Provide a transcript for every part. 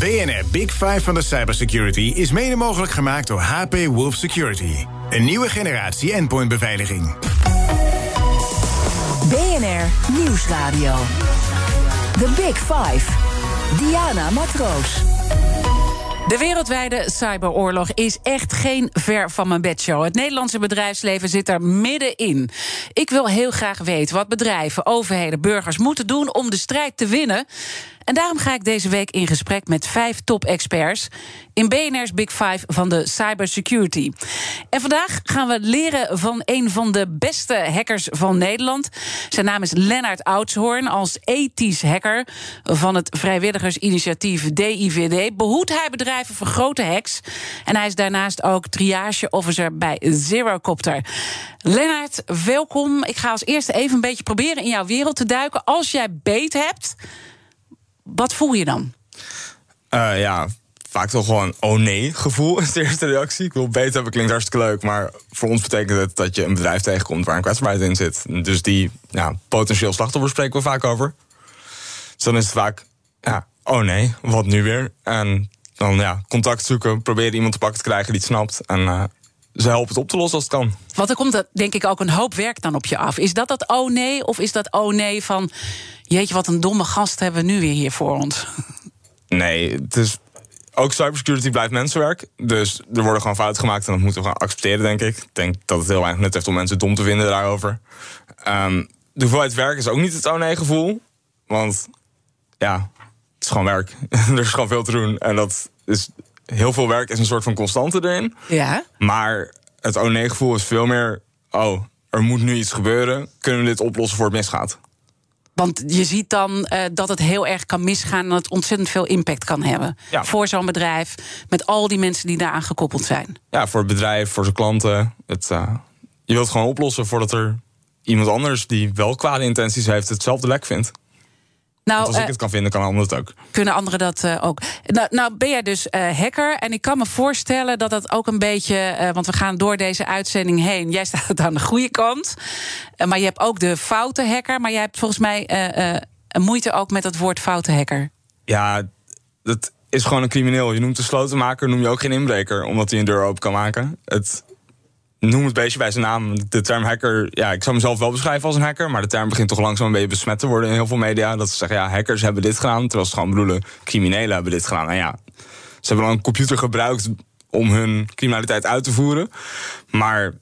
BNR Big Five van de cybersecurity is mede mogelijk gemaakt door HP Wolf Security. Een nieuwe generatie endpointbeveiliging. BNR Nieuwsradio. The Big Five. Diana Matroos. De wereldwijde cyberoorlog is echt geen ver van mijn bedshow. Het Nederlandse bedrijfsleven zit er middenin. Ik wil heel graag weten wat bedrijven, overheden, burgers moeten doen om de strijd te winnen. En daarom ga ik deze week in gesprek met vijf top-experts in BNR's Big Five van de cybersecurity. En vandaag gaan we leren van een van de beste hackers van Nederland. Zijn naam is Lennart Oudshoorn. Als ethisch hacker van het vrijwilligersinitiatief DIVD behoedt hij bedrijven voor grote hacks. En hij is daarnaast ook triage officer bij Zerocopter. Lennart, welkom. Ik ga als eerste even een beetje proberen in jouw wereld te duiken. Als jij beet hebt, wat voel je dan? Uh, ja, vaak toch gewoon oh nee gevoel is de eerste reactie. Ik wil beter hebben, klinkt hartstikke leuk. Maar voor ons betekent het dat je een bedrijf tegenkomt waar een kwetsbaarheid in zit. Dus die ja, potentieel slachtoffer spreken we vaak over. Dus dan is het vaak, ja, oh nee, wat nu weer? En dan ja, contact zoeken, proberen iemand te pakken te krijgen die het snapt. En uh, ze helpen het op te lossen als het kan. Want er komt dat, denk ik ook een hoop werk dan op je af. Is dat dat oh nee? Of is dat oh nee van... jeetje, wat een domme gast hebben we nu weer hier voor ons? Nee, het is... Ook cybersecurity blijft mensenwerk. Dus er worden gewoon fouten gemaakt en dat moeten we gewoon accepteren, denk ik. Ik denk dat het heel weinig nut heeft om mensen dom te vinden daarover. Um, de hoeveelheid werk is ook niet het oh nee gevoel. Want ja, het is gewoon werk. er is gewoon veel te doen. En dat is heel veel werk is een soort van constante erin. Ja. Maar het oh nee gevoel is veel meer... oh, er moet nu iets gebeuren. Kunnen we dit oplossen voor het misgaat? Want je ziet dan uh, dat het heel erg kan misgaan... en dat het ontzettend veel impact kan hebben. Ja. Voor zo'n bedrijf, met al die mensen die daaraan gekoppeld zijn. Ja, voor het bedrijf, voor zijn klanten. Het, uh, je wilt gewoon oplossen voordat er iemand anders... die wel kwade intenties heeft, hetzelfde lek vindt. Nou, als ik uh, het kan vinden, kan een ander het ook. Kunnen anderen dat uh, ook? Nou, nou, ben jij dus uh, hacker. En ik kan me voorstellen dat dat ook een beetje. want we gaan door deze uitzending heen. Jij staat aan de goede kant. maar je hebt ook de foute hacker. Maar jij hebt volgens mij een moeite ook met het woord foute hacker. Ja, dat is gewoon een crimineel. Je noemt de slotenmaker, noem je ook geen inbreker. Omdat hij een deur open kan maken. Het, noem het beestje bij zijn naam. De term hacker, ja, ik zou mezelf wel beschrijven als een hacker, maar de term begint toch langzaam een beetje besmet te worden in heel veel media. Dat ze zeggen, ja, hackers hebben dit gedaan, terwijl ze gewoon bedoelen, criminelen hebben dit gedaan. En ja, ze hebben dan een computer gebruikt om hun criminaliteit uit te voeren. Maar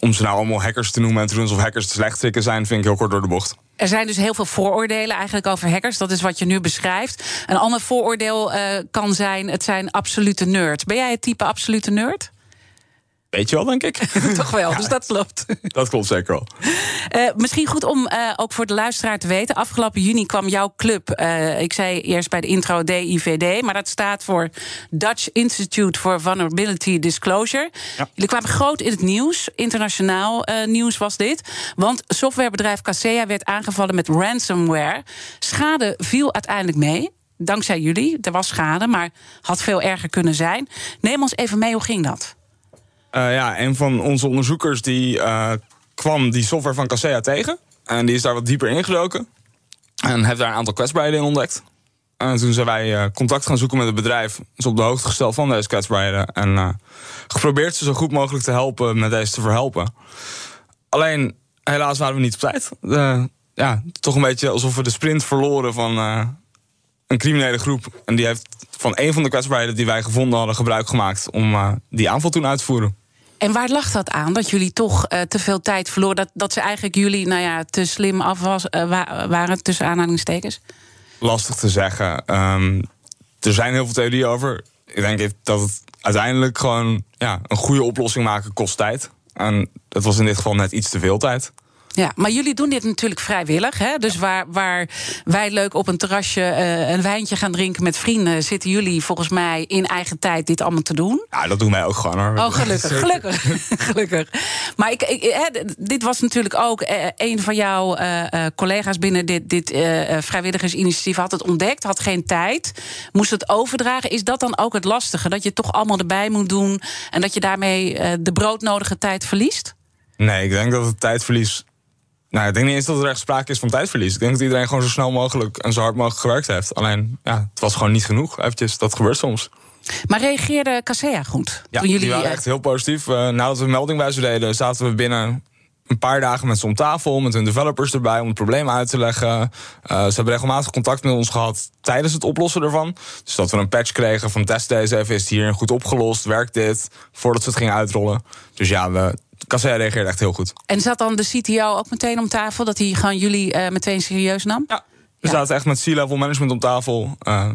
om ze nou allemaal hackers te noemen en te doen alsof hackers te slechtrikken zijn, vind ik heel kort door de bocht. Er zijn dus heel veel vooroordelen eigenlijk over hackers. Dat is wat je nu beschrijft. Een ander vooroordeel uh, kan zijn: het zijn absolute nerds. Ben jij het type absolute nerd? Weet je wel, denk ik. Toch wel, ja, dus dat klopt. Dat klopt zeker wel. Uh, misschien goed om uh, ook voor de luisteraar te weten. Afgelopen juni kwam jouw club, uh, ik zei eerst bij de intro DIVD... maar dat staat voor Dutch Institute for Vulnerability Disclosure. Ja. Jullie kwamen groot in het nieuws, internationaal nieuws was dit. Want softwarebedrijf Kaseya werd aangevallen met ransomware. Schade viel uiteindelijk mee dankzij jullie. Er was schade, maar had veel erger kunnen zijn. Neem ons even mee, hoe ging dat? Uh, ja, een van onze onderzoekers die uh, kwam die software van Kaseya tegen. En die is daar wat dieper ingedoken. En heeft daar een aantal kwetsbaarheden in ontdekt. En toen zijn wij uh, contact gaan zoeken met het bedrijf. Is op de hoogte gesteld van deze kwetsbaarheden. En geprobeerd ze zo goed mogelijk te helpen met deze te verhelpen. Alleen, helaas waren we niet op tijd. ja, toch een beetje alsof we de sprint verloren van een criminele groep. En die heeft van een van de kwetsbaarheden die wij gevonden hadden gebruik gemaakt om die aanval toen uit te voeren. En waar lag dat aan? Dat jullie toch uh, te veel tijd verloren? Dat, dat ze eigenlijk jullie nou ja, te slim af was, uh, waren, tussen aanhalingstekens? Lastig te zeggen. Um, er zijn heel veel theorieën over. Ik denk dat het uiteindelijk gewoon ja, een goede oplossing maken kost tijd. En dat was in dit geval net iets te veel tijd. Ja, maar jullie doen dit natuurlijk vrijwillig. Hè? Dus waar, waar wij leuk op een terrasje uh, een wijntje gaan drinken met vrienden, zitten jullie volgens mij in eigen tijd dit allemaal te doen. Ja, dat doen wij ook gewoon hoor. Oh, gelukkig, gelukkig, gelukkig. Maar ik, dit was natuurlijk ook uh, een van jouw uh, collega's binnen dit, dit vrijwilligersinitiatief had het ontdekt, had geen tijd, moest het overdragen. Is dat dan ook het lastige? Dat je het toch allemaal erbij moet doen en dat je daarmee de broodnodige tijd verliest? Nee, ik denk dat het tijdverlies nou, ik denk niet eens dat er echt sprake is van tijdverlies. Ik denk dat iedereen gewoon zo snel mogelijk en zo hard mogelijk gewerkt heeft. Alleen, ja, het was gewoon niet genoeg. Eventjes, dat gebeurt soms. Maar reageerde Casea goed? Ja, toen jullie... die waren echt heel positief. Uh, nadat we melding bij ze deden, zaten we binnen een paar dagen met ze om tafel, met hun developers erbij om het probleem uit te leggen. Uh, ze hebben regelmatig contact met ons gehad tijdens het oplossen ervan. Dus dat we een patch kregen van test deze even, is het hier goed opgelost, werkt dit, voordat ze het gingen uitrollen. Dus ja, we, Kassei reageerde echt heel goed. En zat dan de CTO ook meteen om tafel, dat hij gewoon jullie uh, meteen serieus nam? Ja, we zaten echt met C-level management om tafel. Uh,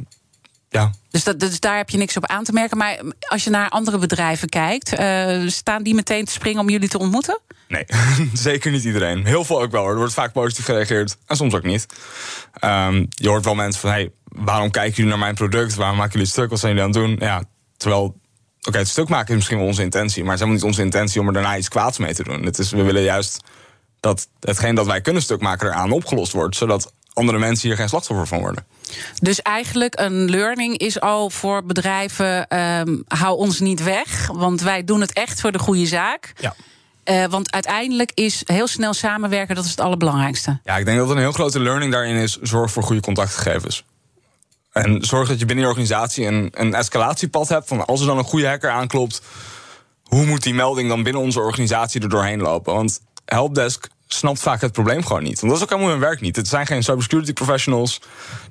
ja. Dus, dat, dus daar heb je niks op aan te merken. Maar als je naar andere bedrijven kijkt, uh, staan die meteen te springen om jullie te ontmoeten? Nee, zeker niet iedereen. Heel veel ook wel. Er wordt vaak positief gereageerd en soms ook niet. Um, je hoort wel mensen van: hey, waarom kijken jullie naar mijn product? Waarom maken jullie het stuk? Wat zijn jullie aan het doen? Ja, terwijl Oké, het stuk maken is misschien wel onze intentie, maar het is helemaal niet onze intentie om er daarna iets kwaads mee te doen. Het is, we willen juist dat hetgeen dat wij kunnen stuk maken eraan opgelost wordt, zodat andere mensen hier geen slachtoffer van worden. Dus eigenlijk een learning is al voor bedrijven: um, hou ons niet weg, want wij doen het echt voor de goede zaak. Ja. Uh, want uiteindelijk is heel snel samenwerken dat is het allerbelangrijkste. Ja, ik denk dat een heel grote learning daarin is: zorg voor goede contactgegevens. En zorg dat je binnen je organisatie een, een escalatiepad hebt. Van als er dan een goede hacker aanklopt, hoe moet die melding dan binnen onze organisatie er doorheen lopen? Want helpdesk snapt vaak het probleem gewoon niet. Want dat is ook helemaal hun werk niet. Het zijn geen cybersecurity professionals.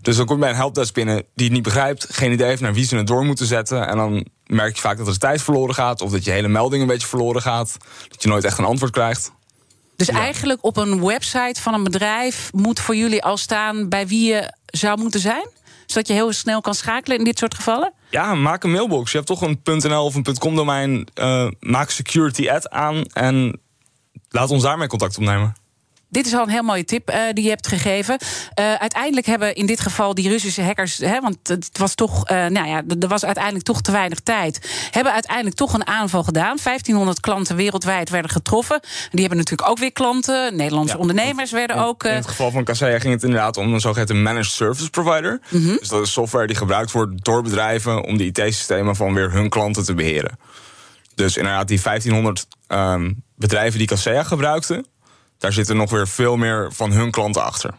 Dus dan kom je bij een helpdesk binnen die het niet begrijpt, geen idee heeft naar wie ze het door moeten zetten. En dan merk je vaak dat er tijd verloren gaat, of dat je hele melding een beetje verloren gaat. Dat je nooit echt een antwoord krijgt. Dus eigenlijk op een website van een bedrijf moet voor jullie al staan bij wie je zou moeten zijn? zodat je heel snel kan schakelen in dit soort gevallen? Ja, maak een mailbox. Je hebt toch een .nl of een .com domein. Uh, maak security ad aan en laat ons daarmee contact opnemen. Dit is al een heel mooie tip uh, die je hebt gegeven. Uh, uiteindelijk hebben in dit geval die Russische hackers, hè, want het was toch, uh, nou ja, er was uiteindelijk toch te weinig tijd, hebben uiteindelijk toch een aanval gedaan. 1500 klanten wereldwijd werden getroffen. Die hebben natuurlijk ook weer klanten. Nederlandse ja, ondernemers werden ook. In het geval van Kaseya ging het inderdaad om een zogeheten managed service provider. -hmm. Dus dat is software die gebruikt wordt door bedrijven om de IT-systemen van weer hun klanten te beheren. Dus inderdaad, die 1500 um, bedrijven die Kaseya gebruikten daar zitten nog weer veel meer van hun klanten achter.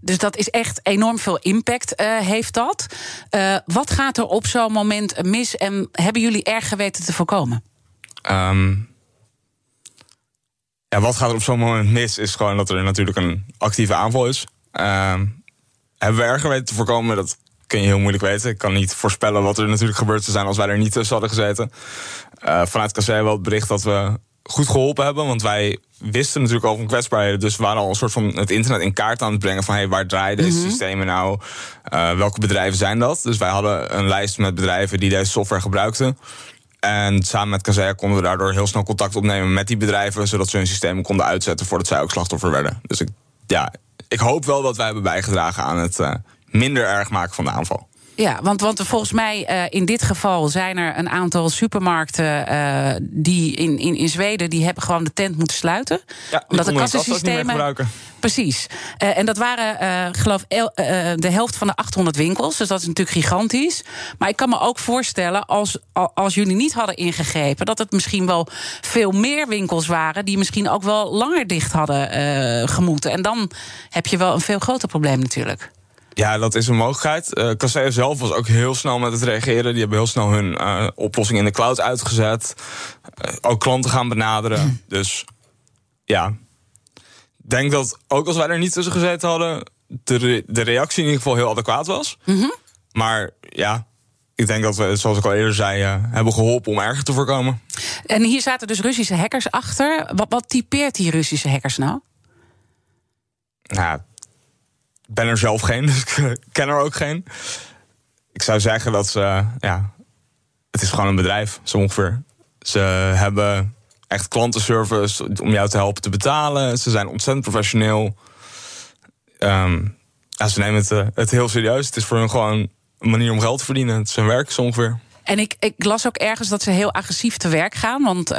Dus dat is echt enorm veel impact, uh, heeft dat. Uh, wat gaat er op zo'n moment mis en hebben jullie erg geweten te voorkomen? Um, ja, wat gaat er op zo'n moment mis is gewoon dat er natuurlijk een actieve aanval is. Um, hebben we erg geweten te voorkomen? Dat kun je heel moeilijk weten. Ik kan niet voorspellen wat er natuurlijk gebeurd zou zijn als wij er niet tussen hadden gezeten. Uh, vanuit Kassei wel het bericht dat we goed geholpen hebben. Want wij wisten natuurlijk al van kwetsbaarheden. Dus we waren al een soort van het internet in kaart aan het brengen. Van hey, waar draaien deze mhm. systemen nou? Uh, welke bedrijven zijn dat? Dus wij hadden een lijst met bedrijven die deze software gebruikten. En samen met Kazeya konden we daardoor heel snel contact opnemen met die bedrijven. Zodat ze hun systemen konden uitzetten voordat zij ook slachtoffer werden. Dus ik, ja, ik hoop wel dat wij hebben bijgedragen aan het uh, minder erg maken van de aanval. Ja, want, want volgens mij uh, in dit geval zijn er een aantal supermarkten uh, die in, in, in Zweden die hebben gewoon de tent moeten sluiten. Ja, omdat de kassensystemen. Precies. Uh, en dat waren, geloof ik, de helft van de 800 winkels. Dus dat is natuurlijk gigantisch. Maar ik kan me ook voorstellen, als, als jullie niet hadden ingegrepen, dat het misschien wel veel meer winkels waren die misschien ook wel langer dicht hadden gemoeten. En dan heb je wel een veel groter probleem natuurlijk. Ja, dat is een mogelijkheid. Uh, Kaseya zelf was ook heel snel met het reageren. Die hebben heel snel hun uh, oplossing in de cloud uitgezet. Uh, ook klanten gaan benaderen. Hm. Dus ja, ik denk dat ook als wij er niet tussen gezeten hadden... de, re de reactie in ieder geval heel adequaat was. Mm -hmm. Maar ja, ik denk dat we, zoals ik al eerder zei, hebben geholpen om erger te voorkomen. En hier zaten dus Russische hackers achter. Wat, wat typeert die Russische hackers nou? Nou, ben er zelf geen, dus ik ken er ook geen. Ik zou zeggen dat ze, ja, het is gewoon een bedrijf, zo ongeveer. Ze hebben echt klantenservice om jou te helpen te betalen. Ze zijn ontzettend professioneel. Ehm, ja, ze nemen het, eh, het heel serieus. Het is voor hun gewoon een manier om geld te verdienen. Het is hun werk zo ongeveer. En ik, ik, las ook ergens dat ze heel agressief te werk gaan. Want uh,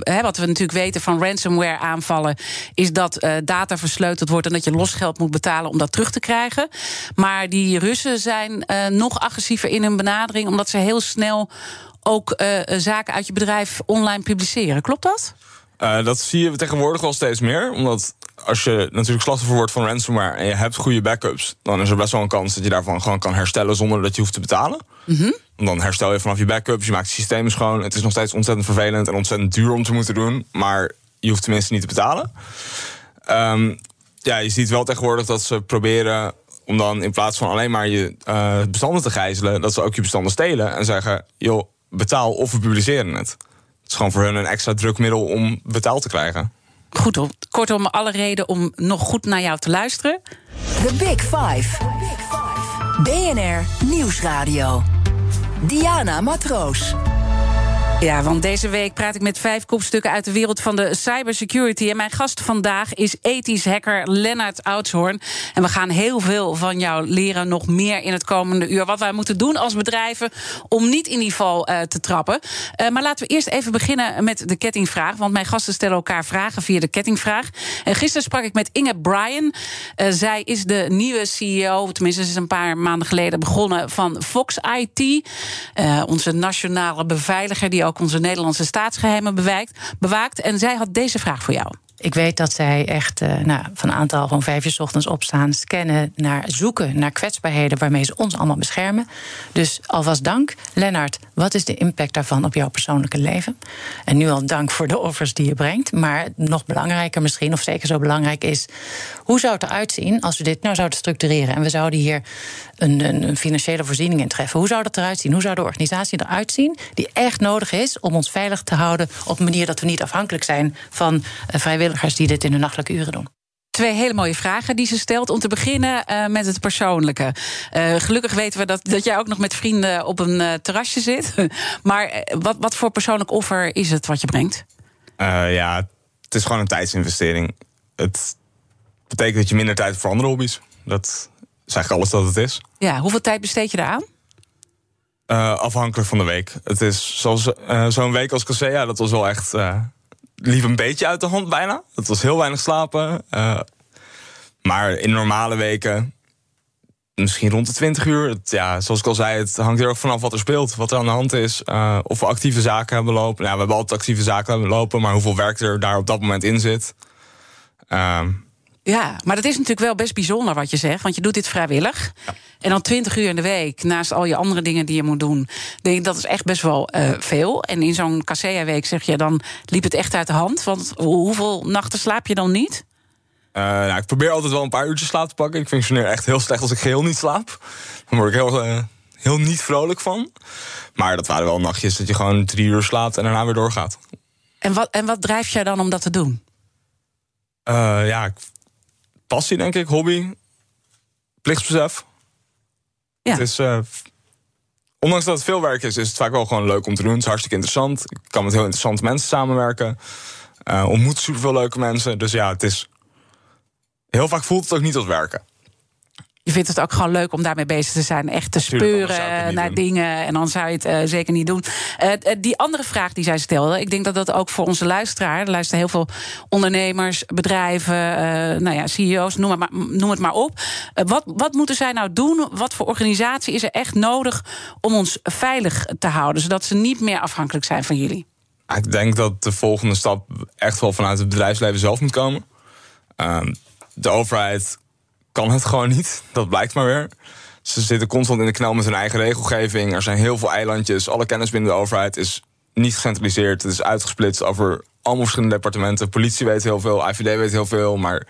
hè, wat we natuurlijk weten van ransomware aanvallen... is dat uh, data versleuteld wordt en dat je losgeld moet betalen om dat terug te krijgen. Maar die Russen zijn uh, nog agressiever in hun benadering... omdat ze heel snel ook zaken uit je bedrijf online publiceren. Klopt dat? Dat zie je tegenwoordig wel steeds meer. Omdat als je natuurlijk slachtoffer wordt van ransomware... en je hebt goede backups... dan is er best wel een kans dat je daarvan gewoon kan herstellen... zonder dat je hoeft te betalen. Mm -hmm. Dan herstel je vanaf je backups, je maakt het systeem schoon. Het is nog steeds ontzettend vervelend en ontzettend duur om te moeten doen. Maar je hoeft tenminste niet te betalen. Um, ja, je ziet wel tegenwoordig dat ze proberen om dan in plaats van alleen maar je uh, bestanden te gijzelen... dat ze ook je bestanden stelen en zeggen... joh, betaal of we publiceren het. Het is gewoon voor hun een extra drukmiddel om betaald te krijgen. Goed, kortom, alle reden om nog goed naar jou te luisteren. The Big Five. BNR Nieuwsradio. Diana Matroos. Ja, want deze week praat ik met vijf kopstukken uit de wereld van de cybersecurity. En mijn gast vandaag is ethisch hacker Lennart Oudshoorn. En we gaan heel veel van jou leren, nog meer in het komende uur. Wat wij moeten doen als bedrijven om niet in die val uh, te trappen. Uh, maar laten we eerst even beginnen met de kettingvraag. Want mijn gasten stellen elkaar vragen via de kettingvraag. En gisteren sprak ik met Inge Bryan. Uh, zij is de nieuwe CEO, tenminste, ze is een paar maanden geleden begonnen van Fox IT. onze nationale beveiliger die ook onze Nederlandse staatsgeheimen bewaakt. En zij had deze vraag voor jou. Ik weet dat zij echt uh, nou, van een aantal van vijf uur ochtends opstaan, scannen, naar zoeken naar kwetsbaarheden waarmee ze ons allemaal beschermen. Dus alvast dank. Lennart, wat is de impact daarvan op jouw persoonlijke leven? En nu al dank voor de offers die je brengt. Maar nog belangrijker misschien, of zeker zo belangrijk is, hoe zou het eruit zien als we dit nou zouden structureren en we zouden hier een, een, een financiële voorziening in treffen? Hoe zou dat eruit zien? Hoe zou de organisatie eruit zien die echt nodig is om ons veilig te houden op een manier dat we niet afhankelijk zijn van uh, vrijwilligers? Die dit in de nachtelijke uren doen. Twee hele mooie vragen die ze stelt. Om te beginnen uh, met het persoonlijke. Uh, gelukkig weten we dat, dat jij ook nog met vrienden op een uh, terrasje zit. maar wat, wat voor persoonlijk offer is het wat je brengt? ja, het is gewoon een tijdsinvestering. Het betekent dat je minder tijd hebt voor andere hobby's. Dat is eigenlijk alles dat het is. Ja, hoeveel tijd besteed je eraan? afhankelijk van de week. Het is zoals zo'n week als Casea, dat was wel echt liep een beetje uit de hand bijna. Het was heel weinig slapen. Uh, maar in normale weken misschien rond de 20 uur. Het, ja, zoals ik al zei, het hangt heel erg vanaf wat er speelt. Wat er aan de hand is. Uh, of we actieve zaken hebben lopen. Ja, we hebben altijd actieve zaken hebben lopen. Maar hoeveel werk er daar op dat moment in zit. Uh, ja, maar dat is natuurlijk wel best bijzonder wat je zegt. Want je doet dit vrijwillig. Ja. En dan 20 uur in de week, naast al je andere dingen die je moet doen. Denk ik, dat is echt best wel uh, veel. En in zo'n Casea-week zeg je, dan liep het echt uit de hand. Want hoeveel nachten slaap je dan niet? Uh, nou, ik probeer altijd wel een paar uurtjes slaap te pakken. Ik functioneer echt heel slecht als ik geheel niet slaap. Dan word ik heel, uh, heel niet vrolijk van. Maar dat waren wel nachtjes dat je gewoon drie uur slaapt en daarna weer doorgaat. En wat, en wat drijft jij dan om dat te doen? Uh, ja, passie denk ik, hobby, plichtsbesef. Het is, uh, ondanks dat het veel werk is, is het vaak wel gewoon leuk om te doen. Het is hartstikke interessant. Ik kan met heel interessante mensen samenwerken. Uh, ontmoet superveel leuke mensen. Dus ja, het is. Heel vaak voelt het ook niet als werken je vindt het ook gewoon leuk om daarmee bezig te zijn. Echt te speuren naar dingen. En dan zou je het uh, zeker niet doen. Uh, die andere vraag die zij stelde. Ik denk dat dat ook voor onze luisteraar. Er luisteren heel veel ondernemers, bedrijven, uh, nou ja, CEO's, noem het maar, noem het maar op. wat, wat moeten zij nou doen? Wat voor organisatie is er echt nodig om ons veilig te houden? Zodat ze niet meer afhankelijk zijn van jullie. Ik denk dat de volgende stap echt wel vanuit het bedrijfsleven zelf moet komen. Ehm, de overheid kan het gewoon niet. Dat blijkt maar weer. Ze zitten constant in de knel met hun eigen regelgeving. Er zijn heel veel eilandjes. Alle kennis binnen de overheid is niet gecentraliseerd. Het is uitgesplitst over allemaal verschillende departementen. Politie weet heel veel, IVD weet heel veel, maar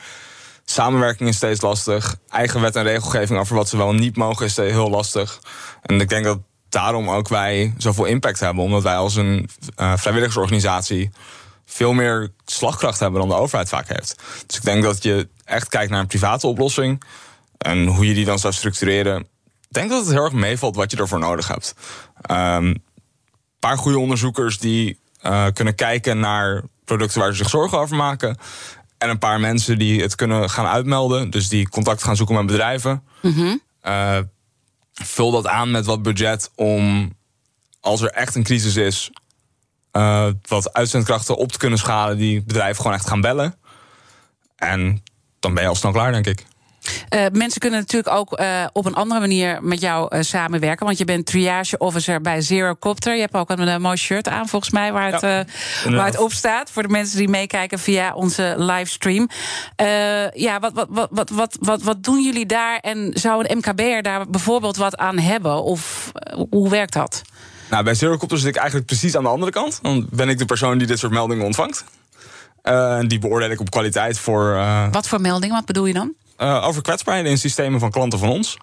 samenwerking is steeds lastig. Eigen wet en regelgeving over wat ze wel niet mogen is heel lastig. En ik denk dat daarom ook wij zoveel impact hebben. Omdat wij als een uh, vrijwilligersorganisatie veel meer slagkracht hebben dan de overheid vaak heeft. Dus ik denk dat je echt kijkt naar een private oplossing en hoe je die dan zou structureren. Ik denk dat het heel erg meevalt wat je ervoor nodig hebt. Een um, paar goede onderzoekers die uh, kunnen kijken naar producten waar ze zich zorgen over maken. En een paar mensen die het kunnen gaan uitmelden. Dus die contact gaan zoeken met bedrijven. Mhm. Uh, vul dat aan met wat budget om, als er echt een crisis is, uh, wat uitzendkrachten op te kunnen schalen die bedrijven gewoon echt gaan bellen. En dan ben je al snel klaar, denk ik. Uh, mensen kunnen natuurlijk ook uh, op een andere manier met jou uh, samenwerken. Want je bent triage officer bij Zero Copter. Je hebt ook een, mooi shirt aan, volgens mij, waar het, waar het op staat. Voor de mensen die meekijken via onze livestream. ja, wat, wat, wat, wat, wat, wat, wat doen jullie daar? En zou een MKB'er daar bijvoorbeeld wat aan hebben? Of hoe werkt dat? Nou, bij Zero Copter zit ik eigenlijk precies aan de andere kant. Dan ben ik de persoon die dit soort meldingen ontvangt. En die beoordeel ik op kwaliteit voor. Wat voor meldingen? Wat bedoel je dan? Uh, over kwetsbaarheden in systemen van klanten van ons.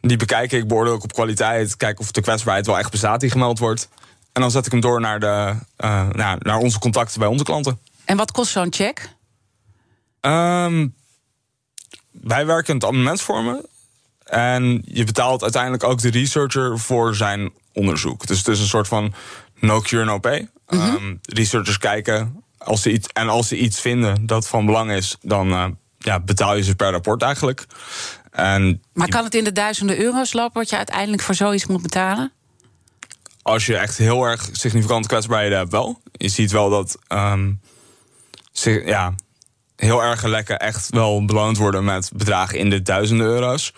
Die bekijken ik, beoordeel ook op kwaliteit. Kijk of de kwetsbaarheid wel echt bestaat die gemeld wordt. En dan zet ik hem door naar, de, naar, naar onze contacten bij onze klanten. En wat kost zo'n check? Um, wij werken in het abonnementsvormen. En je betaalt uiteindelijk ook de researcher voor zijn onderzoek. Dus het is een soort van no cure, no pay. Mm -hmm. um, researchers kijken. Als ze iets, en als ze iets vinden dat van belang is, dan uh, ja, betaal je ze per rapport eigenlijk. En maar kan het in de duizenden euro's lopen wat je uiteindelijk voor zoiets moet betalen? Als je echt heel erg significante kwetsbaarheden hebt, wel. Je ziet wel dat um, ja, heel erge lekken echt wel beloond worden met bedragen in de duizenden euro's.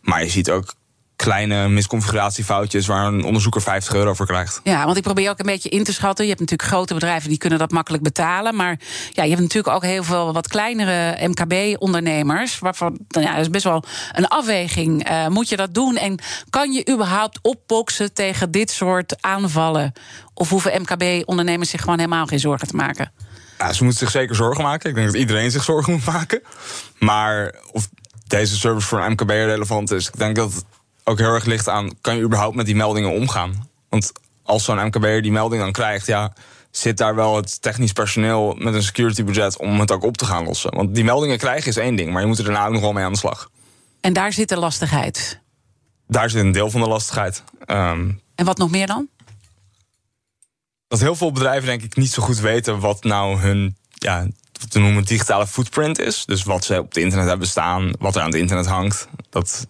Maar je ziet ook kleine misconfiguratiefoutjes waar een onderzoeker 50 euro voor krijgt. Ja, want ik probeer ook een beetje in te schatten. Je hebt natuurlijk grote bedrijven die kunnen dat makkelijk betalen. Maar ja, je hebt natuurlijk ook heel veel wat kleinere MKB-ondernemers. Waarvan nou ja, dat is best wel een afweging. Uh, moet je dat doen? En kan je überhaupt opboksen tegen dit soort aanvallen? Of hoeven MKB-ondernemers zich gewoon helemaal geen zorgen te maken? Ja, ze moeten zich zeker zorgen maken. Ik denk dat iedereen zich zorgen moet maken. Maar of deze service voor een MKB relevant is, ik denk dat ook heel erg ligt aan, kan je überhaupt met die meldingen omgaan? Want als zo'n MKB'er die melding dan krijgt, ja, zit daar wel het technisch personeel met een security budget om het ook op te gaan lossen? Want die meldingen krijgen is één ding, maar je moet er daarna ook nog wel mee aan de slag. En daar zit de lastigheid? Daar zit een deel van de lastigheid. Um, en wat nog meer dan? Dat heel veel bedrijven denk ik niet zo goed weten wat nou hun, ja, te noemen digitale footprint is. Dus wat ze op het internet hebben staan, wat er aan het internet hangt. Dat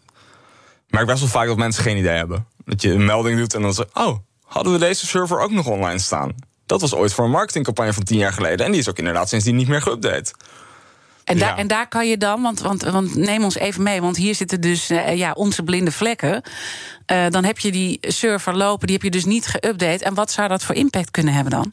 maar ik best wel vaak dat mensen geen idee hebben. Dat je een melding doet en dan zeg oh, hadden we deze server ook nog online staan? Dat was ooit voor een marketingcampagne van tien jaar geleden. En die is ook inderdaad sindsdien niet meer geüpdate. En, daar, en daar kan je dan, want, want, want neem ons even mee, want hier zitten dus uh, ja, onze blinde vlekken. Uh, dan heb je die server lopen, die heb je dus niet geüpdate. En wat zou dat voor impact kunnen hebben dan?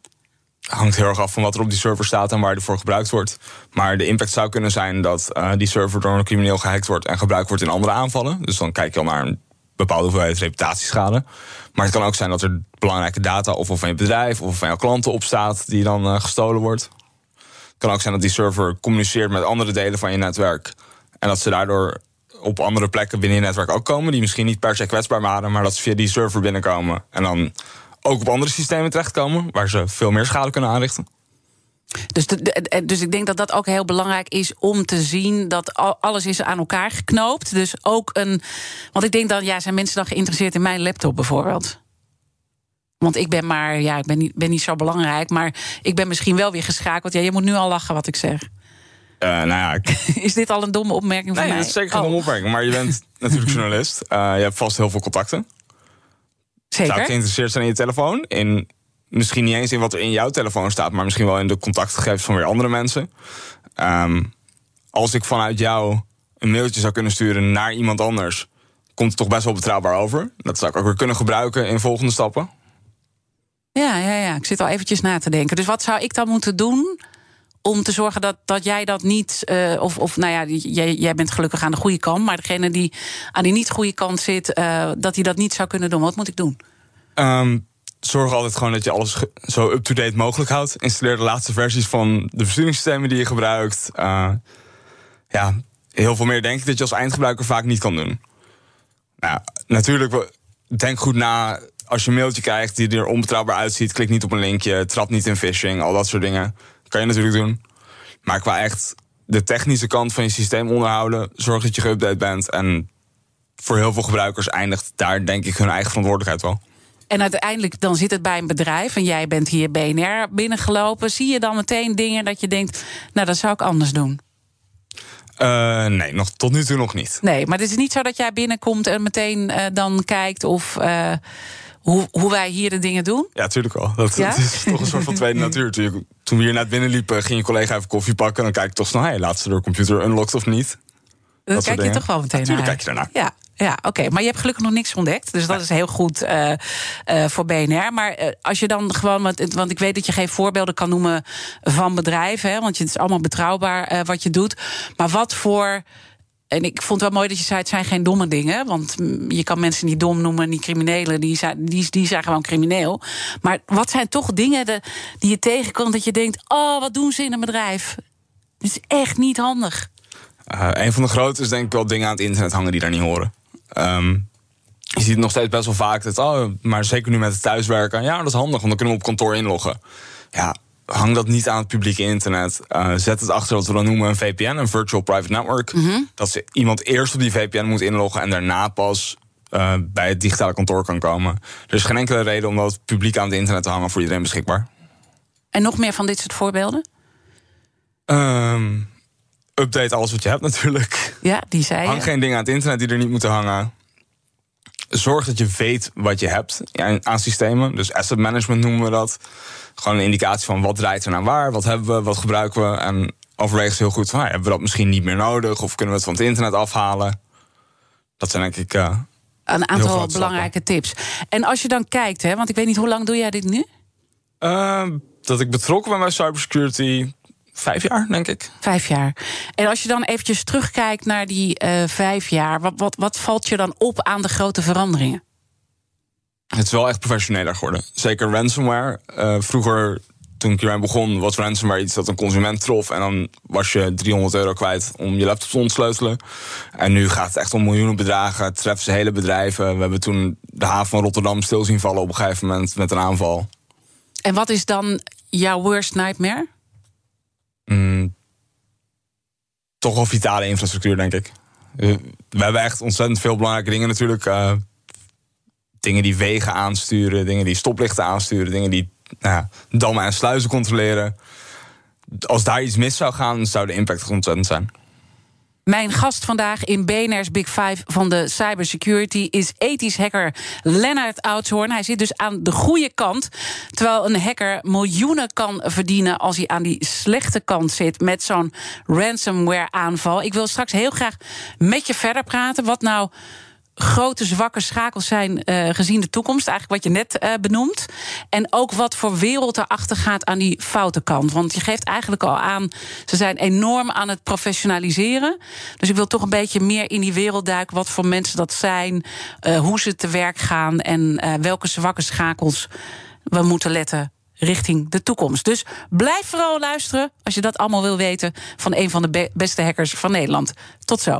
hangt heel erg af van wat er op die server staat en waar die voor gebruikt wordt. Maar de impact zou kunnen zijn dat uh, die server door een crimineel gehackt wordt en gebruikt wordt in andere aanvallen. Dus dan kijk je al naar een bepaalde hoeveelheid reputatieschade. Maar het kan ook zijn dat er belangrijke data of van je bedrijf of van jouw klanten op staat die dan uh, gestolen wordt. Kan ook zijn dat die server communiceert met andere delen van je netwerk. En dat ze daardoor op andere plekken binnen je netwerk ook komen, die misschien niet per se kwetsbaar waren, maar dat ze via die server binnenkomen. En dan ook op andere systemen terechtkomen, waar ze veel meer schade kunnen aanrichten. Dus, dus ik denk dat dat ook heel belangrijk is om te zien dat alles is aan elkaar geknoopt. Dus ook een. Want ik denk dan, ja, zijn mensen dan geïnteresseerd in mijn laptop bijvoorbeeld? Want ik ben maar, ja, ik ben niet, ben niet zo belangrijk, maar ik ben misschien wel weer geschakeld. Ja, je moet nu al lachen wat ik zeg. Uh, nou ja, ik... is dit al een domme opmerking van nee, mij? Nee, dat is zeker geen oh. domme opmerking. Maar je bent natuurlijk journalist. Uh, je hebt vast heel veel contacten. Zeker. Zou ik geïnteresseerd zijn in je telefoon? In, misschien niet eens in wat er in jouw telefoon staat, maar misschien wel in de contactgegevens van weer andere mensen. Um, als ik vanuit jou een mailtje zou kunnen sturen naar iemand anders, komt het toch best wel betrouwbaar over. Dat zou ik ook weer kunnen gebruiken in volgende stappen. Ja, ja, ja. Ik zit al eventjes na te denken. Dus wat zou ik dan moeten doen om te zorgen dat, dat jij dat niet. Uh, of, of nou ja, jij, jij bent gelukkig aan de goede kant. Maar degene die aan die niet goede kant zit, uh, dat hij dat niet zou kunnen doen. Wat moet ik doen? Um, zorg altijd gewoon dat je alles zo up-to-date mogelijk houdt. Installeer de laatste versies van de besturingssystemen die je gebruikt. Uh, ja, heel veel meer denk ik dat je als eindgebruiker vaak niet kan doen. Nou, natuurlijk, denk goed na. Als je een mailtje krijgt die er onbetrouwbaar uitziet, klik niet op een linkje, trap niet in phishing, al dat soort dingen. Kan je natuurlijk doen. Maar qua echt de technische kant van je systeem onderhouden, zorg dat je geüpdate bent. En voor heel veel gebruikers eindigt daar denk ik hun eigen verantwoordelijkheid wel. En uiteindelijk dan zit het bij een bedrijf en jij bent hier BNR binnengelopen. Zie je dan meteen dingen dat je denkt, nou dat zou ik anders doen? Uh, nee, nog, tot nu toe nog niet. Nee, maar het is niet zo dat jij binnenkomt en meteen uh, dan kijkt of. Uh, hoe, hoe wij hier de dingen doen? Ja, natuurlijk wel. Dat, ja? dat, is toch een soort van tweede natuur. Toen we hier net binnenliepen, ging je collega even koffie pakken. En dan kijk ik toch snel, hey, laat ze door computer unlocked of niet. Dat, dat kijk je toch wel meteen Natuurlijk kijk je daarnaar. Ja, ja, oké. Maar je hebt gelukkig nog niks ontdekt. Dus dat is heel goed uh, uh, voor BNR. Maar uh, als je dan gewoon. Want, want ik weet dat je geen voorbeelden kan noemen van bedrijven. Hè, want het is allemaal betrouwbaar wat je doet. Maar wat voor. En ik vond het wel mooi dat je zei: het zijn geen domme dingen. Want je kan mensen niet dom noemen, niet criminelen. Die zijn, die, die zijn gewoon crimineel. Maar wat zijn toch dingen de, die je tegenkomt dat je denkt: oh, wat doen ze in een bedrijf? Het is echt niet handig. Uh, een van de grote is denk ik wel dingen aan het internet hangen die daar niet horen. Um, je ziet nog steeds best wel vaak dat, oh, maar zeker nu met het thuiswerken, ja, dat is handig, want dan kunnen we op kantoor inloggen. Ja, hang dat niet aan het publieke internet. Uh, zet het achter wat we dan noemen een VPN, een Virtual Private Network. Mm -hmm. Dat ze iemand eerst op die VPN moet inloggen en daarna pas uh, bij het digitale kantoor kan komen. Er is geen enkele reden om dat publiek aan het internet te hangen voor iedereen beschikbaar. En nog meer van dit soort voorbeelden? Um, update alles wat je hebt natuurlijk. Ja, die zei. Hang geen dingen aan het internet die er niet moeten hangen. Zorg dat je weet wat je hebt aan systemen. Dus asset management noemen we dat. Gewoon een indicatie van wat draait er naar waar, wat hebben we, wat gebruiken we. En overweeg heel goed van, hebben we dat misschien niet meer nodig of kunnen we het van het internet afhalen. Dat zijn denk ik. Uh, een aantal belangrijke tips. En als je dan kijkt, hè, want ik weet niet hoe lang doe jij dit nu? Uh, dat ik betrokken ben bij cybersecurity vijf jaar, denk ik. Vijf jaar. En als je dan eventjes terugkijkt naar die uh, vijf jaar, wat, wat, wat valt je dan op aan de grote veranderingen? Het is wel echt professioneler geworden. Zeker ransomware. Uh, vroeger, toen ik hiermee begon, was ransomware iets dat een consument trof. En dan was je 300 euro kwijt om je laptop te ontsleutelen. En nu gaat het echt om miljoenen bedragen. Het treft ze hele bedrijven. We hebben toen de haven van Rotterdam stil zien vallen op een gegeven moment met een aanval. En wat is dan jouw worst nightmare? Mm, toch wel vitale infrastructuur, denk ik. We hebben echt ontzettend veel belangrijke dingen natuurlijk. Uh, dingen die wegen aansturen, dingen die stoplichten aansturen, dingen die nou, dammen en sluizen controleren. Als daar iets mis zou gaan, zou de impact ontzettend zijn. Mijn gast vandaag in BNR's Big Five van de cybersecurity is ethisch hacker Lennart Oudshoorn. Hij zit dus aan de goede kant. Terwijl een hacker miljoenen kan verdienen als hij aan die slechte kant zit met zo'n ransomware aanval. Ik wil straks heel graag met je verder praten. Wat nou grote zwakke schakels zijn uh, gezien de toekomst. Eigenlijk wat je net uh, benoemt. En ook wat voor wereld erachter gaat aan die foute kant. Want je geeft eigenlijk al aan, ze zijn enorm aan het professionaliseren. Dus ik wil toch een beetje meer in die wereld duiken. Wat voor mensen dat zijn, uh, hoe ze te werk gaan en welke zwakke schakels we moeten letten richting de toekomst. Dus blijf vooral luisteren als je dat allemaal wil weten van een van de be beste hackers van Nederland. Tot zo.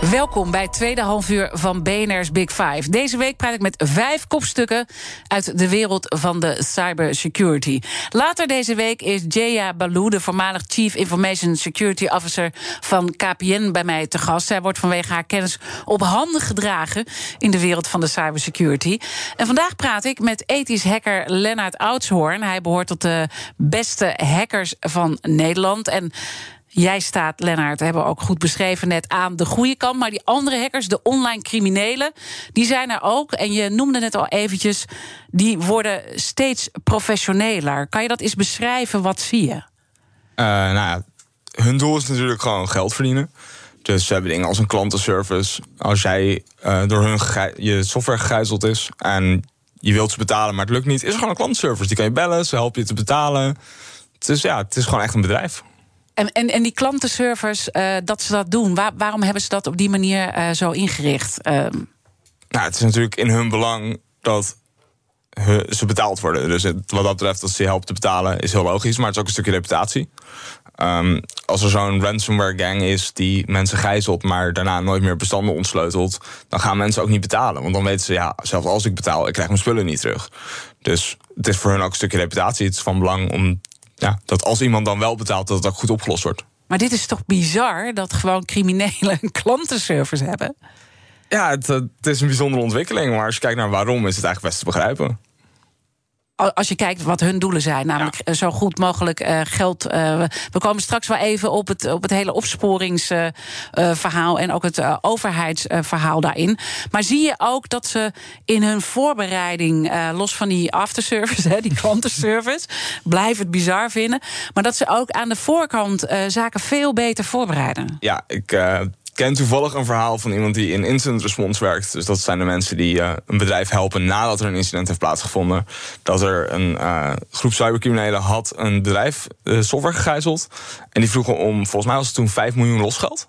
Welkom bij het tweede halfuur van BNR's Big Five. Deze week praat ik met vijf kopstukken uit de wereld van de cybersecurity. Later deze week is Jaya Balou, de voormalig Chief Information Security Officer van KPN, bij mij te gast. Zij wordt vanwege haar kennis op handen gedragen in de wereld van de cybersecurity. En vandaag praat ik met ethisch hacker Lennart Oudshoorn. Hij behoort tot de beste hackers van Nederland. En Jij staat, Lennart, hebben we ook goed beschreven net aan de goede kant. Maar die andere hackers, de online criminelen, die zijn er ook. En je noemde net al eventjes, die worden steeds professioneler. Kan je dat eens beschrijven? Wat zie je? Uh, nou ja, hun doel is natuurlijk gewoon geld verdienen. Dus ze hebben dingen als een klantenservice. Als jij uh, door hun je software gegijzeld is en je wilt ze betalen, maar het lukt niet, is er gewoon een klantenservice. Die kan je bellen, ze helpen je te betalen. Het is, ja, het is gewoon echt een bedrijf. En, en, die klantenservice, uh, dat ze dat doen, waarom hebben ze dat op die manier uh, zo ingericht? Uh... Nou, het is natuurlijk in hun belang dat ze betaald worden. Dus wat dat betreft, dat ze je helpen te betalen, is heel logisch. Maar het is ook een stukje reputatie. Um, als er zo'n ransomware gang is die mensen gijzelt, maar daarna nooit meer bestanden ontsleutelt, dan gaan mensen ook niet betalen. Want dan weten ze, ja, zelfs als ik betaal, ik krijg mijn spullen niet terug. Dus het is voor hun ook een stukje reputatie. Het is van belang om ja, dat als iemand dan wel betaalt, dat het ook goed opgelost wordt. Maar dit is toch bizar dat gewoon criminelen een klantenservice hebben? Ja, het, het, is een bijzondere ontwikkeling. Maar als je kijkt naar waarom, is het eigenlijk best te begrijpen als je kijkt wat hun doelen zijn, namelijk eh, zo goed mogelijk uh, geld. Uh, we komen straks wel even op het, op het hele opsporingsverhaal en ook het overheidsverhaal daarin. Maar zie je ook dat ze in hun voorbereiding, los van die afterservice, hè, die klantenservice, blijf het bizar vinden, maar dat ze ook aan de voorkant zaken veel beter voorbereiden? Ja, ik ken toevallig een verhaal van iemand die in incident response werkt. Dus dat zijn de mensen die uh, een bedrijf helpen nadat er een incident heeft plaatsgevonden. Dat er een uh, groep cybercriminelen had een bedrijf uh, software gegijzeld. En die vroegen om, volgens mij was het toen 5 miljoen losgeld.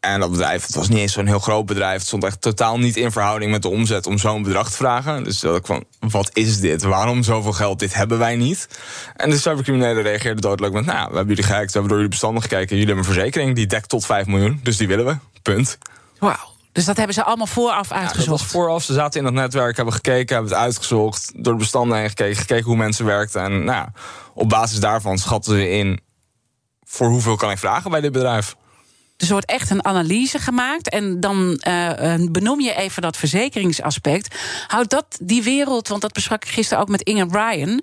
En dat bedrijf, het was niet eens zo'n heel groot bedrijf. Het stond echt totaal niet in verhouding met de omzet om zo'n bedrag te vragen. Dus dat ik van, wat is dit? Waarom zoveel geld? Dit hebben wij niet. En de cybercriminelen reageerden doodelijk met, nou, we hebben jullie gehackt, we hebben door jullie bestanden gekeken. Jullie hebben een verzekering, die dekt tot 5 miljoen. Dus die willen we. Punt. Wauw. Dus dat hebben ze allemaal vooraf uitgezocht? Ja, dat was vooraf. Ze zaten in dat netwerk, hebben gekeken, hebben het uitgezocht. Door de bestanden heen gekeken, gekeken hoe mensen werkten. En nou, op basis daarvan schatten ze in... voor hoeveel kan ik vragen bij dit bedrijf. Dus er wordt echt een analyse gemaakt. En dan uh, benoem je even dat verzekeringsaspect. Houdt dat die wereld, want dat besprak ik gisteren ook met Inge Bryan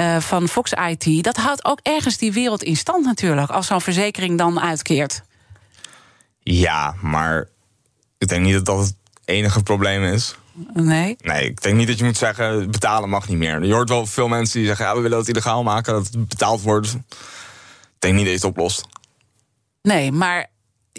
uh, van Fox IT. Dat houdt ook ergens die wereld in stand natuurlijk. Als zo'n verzekering dan uitkeert. Ja, maar ik denk niet dat dat het enige probleem is. Nee? Nee, ik denk niet dat je moet zeggen, betalen mag niet meer. Je hoort wel veel mensen die zeggen, ja, we willen dat illegaal maken, dat het betaald wordt. Ik denk niet dat je het oplost. Nee, maar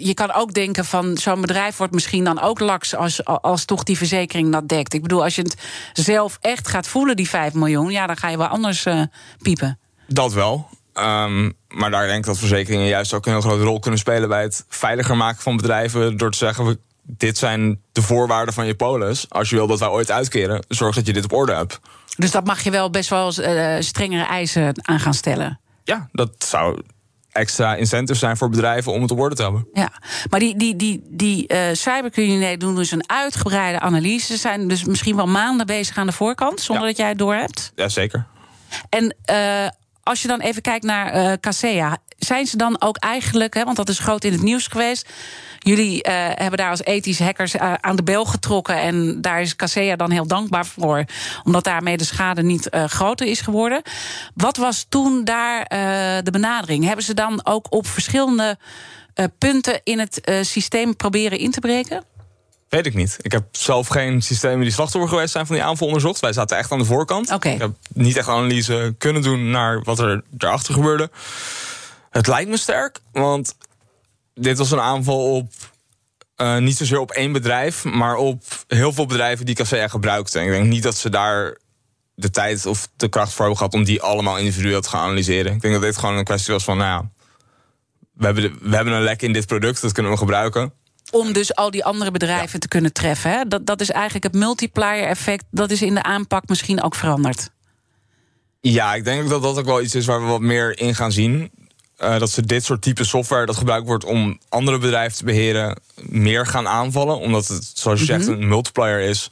je kan ook denken van zo'n bedrijf wordt misschien dan ook laks als, als toch die verzekering dat dekt. Ik bedoel, als je het zelf echt gaat voelen, die 5 miljoen, ja, dan ga je wel anders uh, piepen. Dat wel. Um, maar daar denk ik dat verzekeringen juist ook een heel grote rol kunnen spelen bij het veiliger maken van bedrijven. Door te zeggen: dit zijn de voorwaarden van je polis. Als je wil dat wij ooit uitkeren, zorg dat je dit op orde hebt. Dus dat mag je wel best wel uh, strengere eisen aan gaan stellen. Ja, dat zou extra incentives zijn voor bedrijven om het op orde te hebben. Ja, maar die, die, die, die uh, cybercriminelen doen dus een uitgebreide analyse. Ze zijn dus misschien wel maanden bezig aan de voorkant, zonder dat jij het door hebt. Ja, zeker. En uh, als je dan even kijkt naar uh, Casea, zijn ze dan ook eigenlijk, hè, want dat is groot in het nieuws geweest. Jullie uh, hebben daar als ethische hackers uh, aan de bel getrokken. En daar is Casea dan heel dankbaar voor. Omdat daarmee de schade niet uh, groter is geworden. Wat was toen daar de benadering? Hebben ze dan ook op verschillende punten in het systeem proberen in te breken? Weet ik niet. Ik heb zelf geen systemen die slachtoffer geweest zijn van die aanval onderzocht. Wij zaten echt aan de voorkant. Okay. Ik heb niet echt analyse kunnen doen naar wat er daarachter gebeurde. Het lijkt me sterk, want dit was een aanval op uh, niet zozeer op één bedrijf, maar op heel veel bedrijven die Casea gebruikten. Ik denk niet dat ze daar de tijd of de kracht voor hebben gehad om die allemaal individueel te gaan analyseren. Ik denk dat dit gewoon een kwestie was van, nou ja, we hebben, we hebben een lek in dit product, dat kunnen we gebruiken. Om dus al die andere bedrijven te kunnen treffen. Hè? Dat, dat is eigenlijk het multiplier effect. Dat is in de aanpak misschien ook veranderd. Ja, ik denk dat dat ook wel iets is waar we wat meer in gaan zien. Eh, dat ze dit soort type software dat gebruikt wordt om andere bedrijven te beheren, meer gaan aanvallen. Omdat het, zoals je zegt, een multiplier is.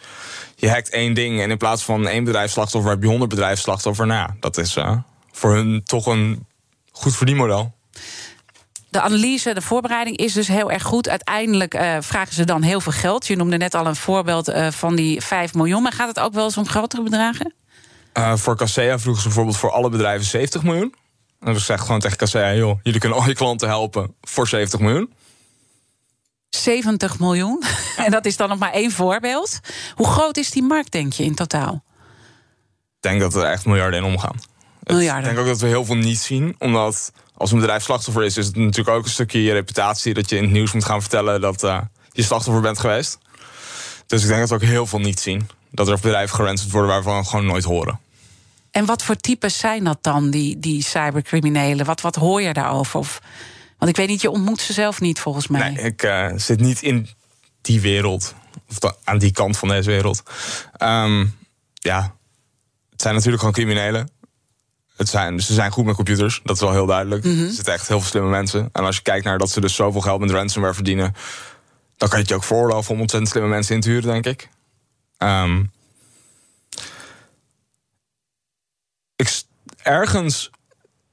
Je hackt één ding en in plaats van één bedrijfsslachtoffer heb je honderd bedrijfsslachtoffer. Nou, dat is uh, voor hun toch een goed verdienmodel. De analyse, de voorbereiding is dus heel erg goed. Uiteindelijk uh, vragen ze dan heel veel geld. Je noemde net al een voorbeeld uh, van die 5 miljoen. Maar gaat het ook wel eens om grotere bedragen? voor Casea vroegen ze bijvoorbeeld voor alle bedrijven 70 miljoen. En dus zegt gewoon tegen Casea, joh, jullie kunnen al je klanten helpen voor 70 miljoen. 70 miljoen. en dat is dan nog maar één voorbeeld. Hoe groot is die markt, denk je, in totaal? Ik denk dat er echt miljarden in omgaan. Miljarden. Ik denk ook dat we heel veel niet zien. Omdat als een bedrijf slachtoffer is, is het natuurlijk ook een stukje je reputatie. Dat je in het nieuws moet gaan vertellen dat uh, je slachtoffer bent geweest. Dus ik denk dat we ook heel veel niet zien. Dat er bedrijven geranseld worden waarvan we gewoon nooit horen. En wat voor types zijn dat dan, die, die cybercriminelen? Wat, wat hoor je daarover? Of, want ik weet niet, je ontmoet ze zelf niet volgens mij. Nee, ik uh, zit niet in die wereld. Of aan die kant van deze wereld. Um, ja, het zijn natuurlijk gewoon criminelen. Het zijn, ze zijn goed met computers, dat is wel heel duidelijk. Mm -hmm. Er zitten echt heel veel slimme mensen. En als je kijkt naar dat ze dus zoveel geld met ransomware verdienen... dan kan je het je ook voorloven om ontzettend slimme mensen in te huren, denk ik. Um, ik, ergens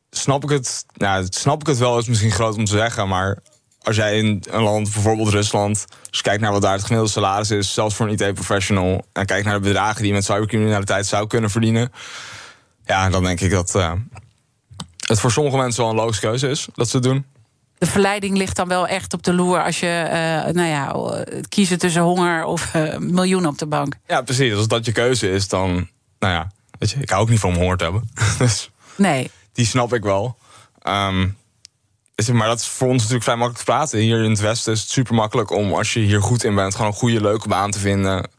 snap ik het. Nou, snap ik het wel, is misschien groot om te zeggen. Maar als jij in een land, bijvoorbeeld Rusland. Je kijkt naar wat daar het gemiddelde salaris is, zelfs voor een IT-professional. En kijkt naar de bedragen die je met cybercriminaliteit zou kunnen verdienen. Ja, dan denk ik dat uh, het voor sommige mensen wel een logische keuze is dat ze het doen. De verleiding ligt dan wel echt op de loer als je, uh, nou ja, kiezen tussen honger of uh, miljoenen op de bank. Ja, precies. Als dat je keuze is, dan, nou ja, Weet je, ik hou ook niet van om honger te hebben. dus nee. Die snap ik wel. Um, maar dat is voor ons natuurlijk vrij makkelijk te praten. Hier in het Westen is het super makkelijk om, als je hier goed in bent, gewoon een goede, leuke baan te vinden.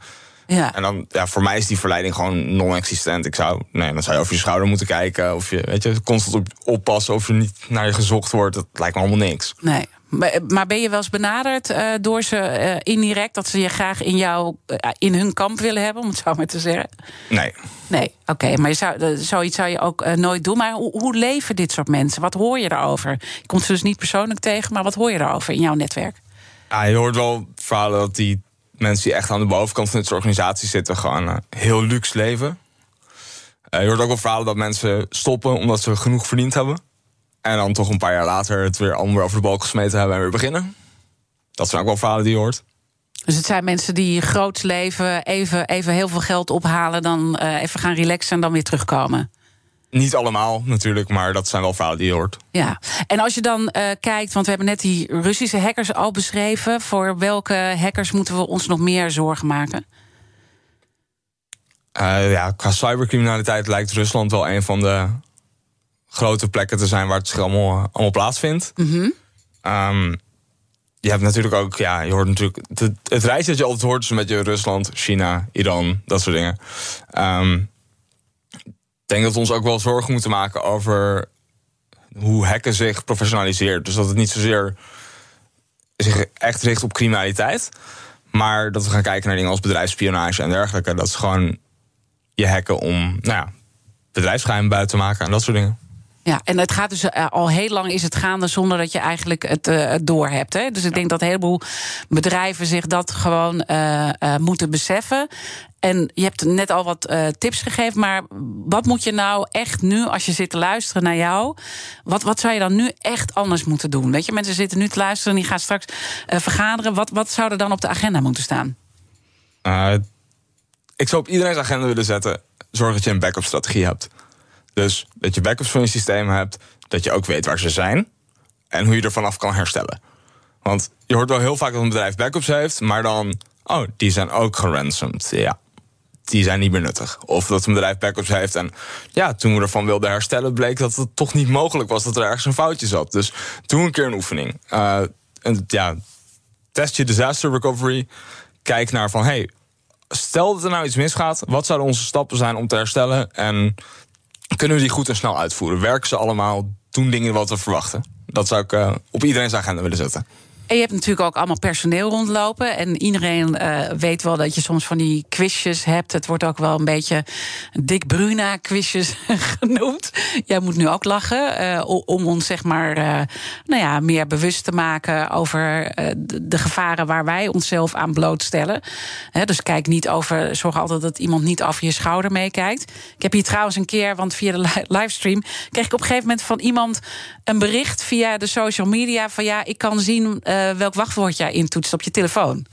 Ja. En dan, ja, voor mij is die verleiding gewoon non-existent. Ik zou, nee, dan zou je over je schouder moeten kijken. Of je, weet je, constant op, oppassen of je niet naar je gezocht wordt. Dat lijkt me allemaal niks. Nee. Maar ben je wel eens benaderd uh, door ze uh, indirect dat ze je graag in jou, uh, in hun kamp willen hebben, om het zo maar te zeggen? Nee. Nee, oké. Okay, maar je zou, zoiets zou je ook nooit doen. Maar hoe, hoe, leven dit soort mensen? Wat hoor je daarover? Je komt ze dus niet persoonlijk tegen, maar wat hoor je daarover in jouw netwerk? Ja, je hoort wel verhalen dat die mensen die echt aan de bovenkant van deze organisatie zitten, gewoon heel luxe leven. je hoort ook wel verhalen dat mensen stoppen omdat ze genoeg verdiend hebben. En dan toch een paar jaar later het weer allemaal over de balk gesmeten hebben en weer beginnen. Dat zijn ook wel verhalen die je hoort. Dus het zijn mensen die groots leven, even, even heel veel geld ophalen, dan uh, even gaan relaxen en dan weer terugkomen. Niet allemaal natuurlijk, maar dat zijn wel verhalen die je hoort. Ja, en als je dan uh, kijkt, want we hebben net die Russische hackers al beschreven. Voor welke hackers moeten we ons nog meer zorgen maken? Uh, ja, qua cybercriminaliteit lijkt Rusland wel een van de grote plekken te zijn waar het zich allemaal, plaatsvindt. Um, je hebt natuurlijk ook, ja, je hoort natuurlijk. Het, het rijtje dat je altijd hoort is met Rusland, China, Iran, dat soort dingen. Um, ik denk dat we ons ook wel zorgen moeten maken over hoe hacken zich professionaliseert. Dus dat het niet zozeer zich echt richt op criminaliteit. Maar dat we gaan kijken naar dingen als bedrijfsspionage en dergelijke. Dat is gewoon je hacken om nou ja, buiten te maken en dat soort dingen. Ja, en het gaat dus uh, al heel lang is het gaande zonder dat je eigenlijk het, uh, het door hebt. Hè? Dus ik denk dat een heleboel bedrijven zich dat gewoon uh, moeten beseffen. En je hebt net al wat tips gegeven, maar wat moet je nou echt nu, als je zit te luisteren naar jou, wat, wat zou je dan nu echt anders moeten doen? Weet je, mensen zitten nu te luisteren en die gaan straks vergaderen. Wat, wat zou er dan op de agenda moeten staan? ik zou op iedereen's agenda willen zetten: zorg dat je een backup strategie hebt. Dus dat je backups van je systeem hebt, dat je ook weet waar ze zijn en hoe je er vanaf kan herstellen. Want je hoort wel heel vaak dat een bedrijf backups heeft, maar dan, oh, die zijn ook geransomd. Ja, die zijn niet meer nuttig. Of dat een bedrijf backups heeft en ja, toen we ervan wilden herstellen, bleek dat het toch niet mogelijk was dat er ergens een foutje zat. Dus doe een keer een oefening. Uh, ja, test je disaster recovery. Kijk naar van, hey, stel dat er nou iets misgaat, wat zouden onze stappen zijn om te herstellen? En kunnen we die goed en snel uitvoeren? Werken ze allemaal? Doen dingen wat we verwachten? Dat zou ik uh, op iedereen's agenda willen zetten. En je hebt natuurlijk ook allemaal personeel rondlopen. En iedereen uh, weet wel dat je soms van die quizjes hebt. Het wordt ook wel een beetje Dick Bruna quizjes genoemd. Jij moet nu ook lachen. Uh, om ons zeg maar uh, nou ja, meer bewust te maken over de gevaren waar wij onszelf aan blootstellen. Dus kijk niet over. Zorg altijd dat iemand niet over je schouder meekijkt. Ik heb hier trouwens een keer, want via de livestream kreeg ik op een gegeven moment van iemand een bericht via de social media van ja, ik kan zien uh, welk wachtwoord jij intoetst op je telefoon.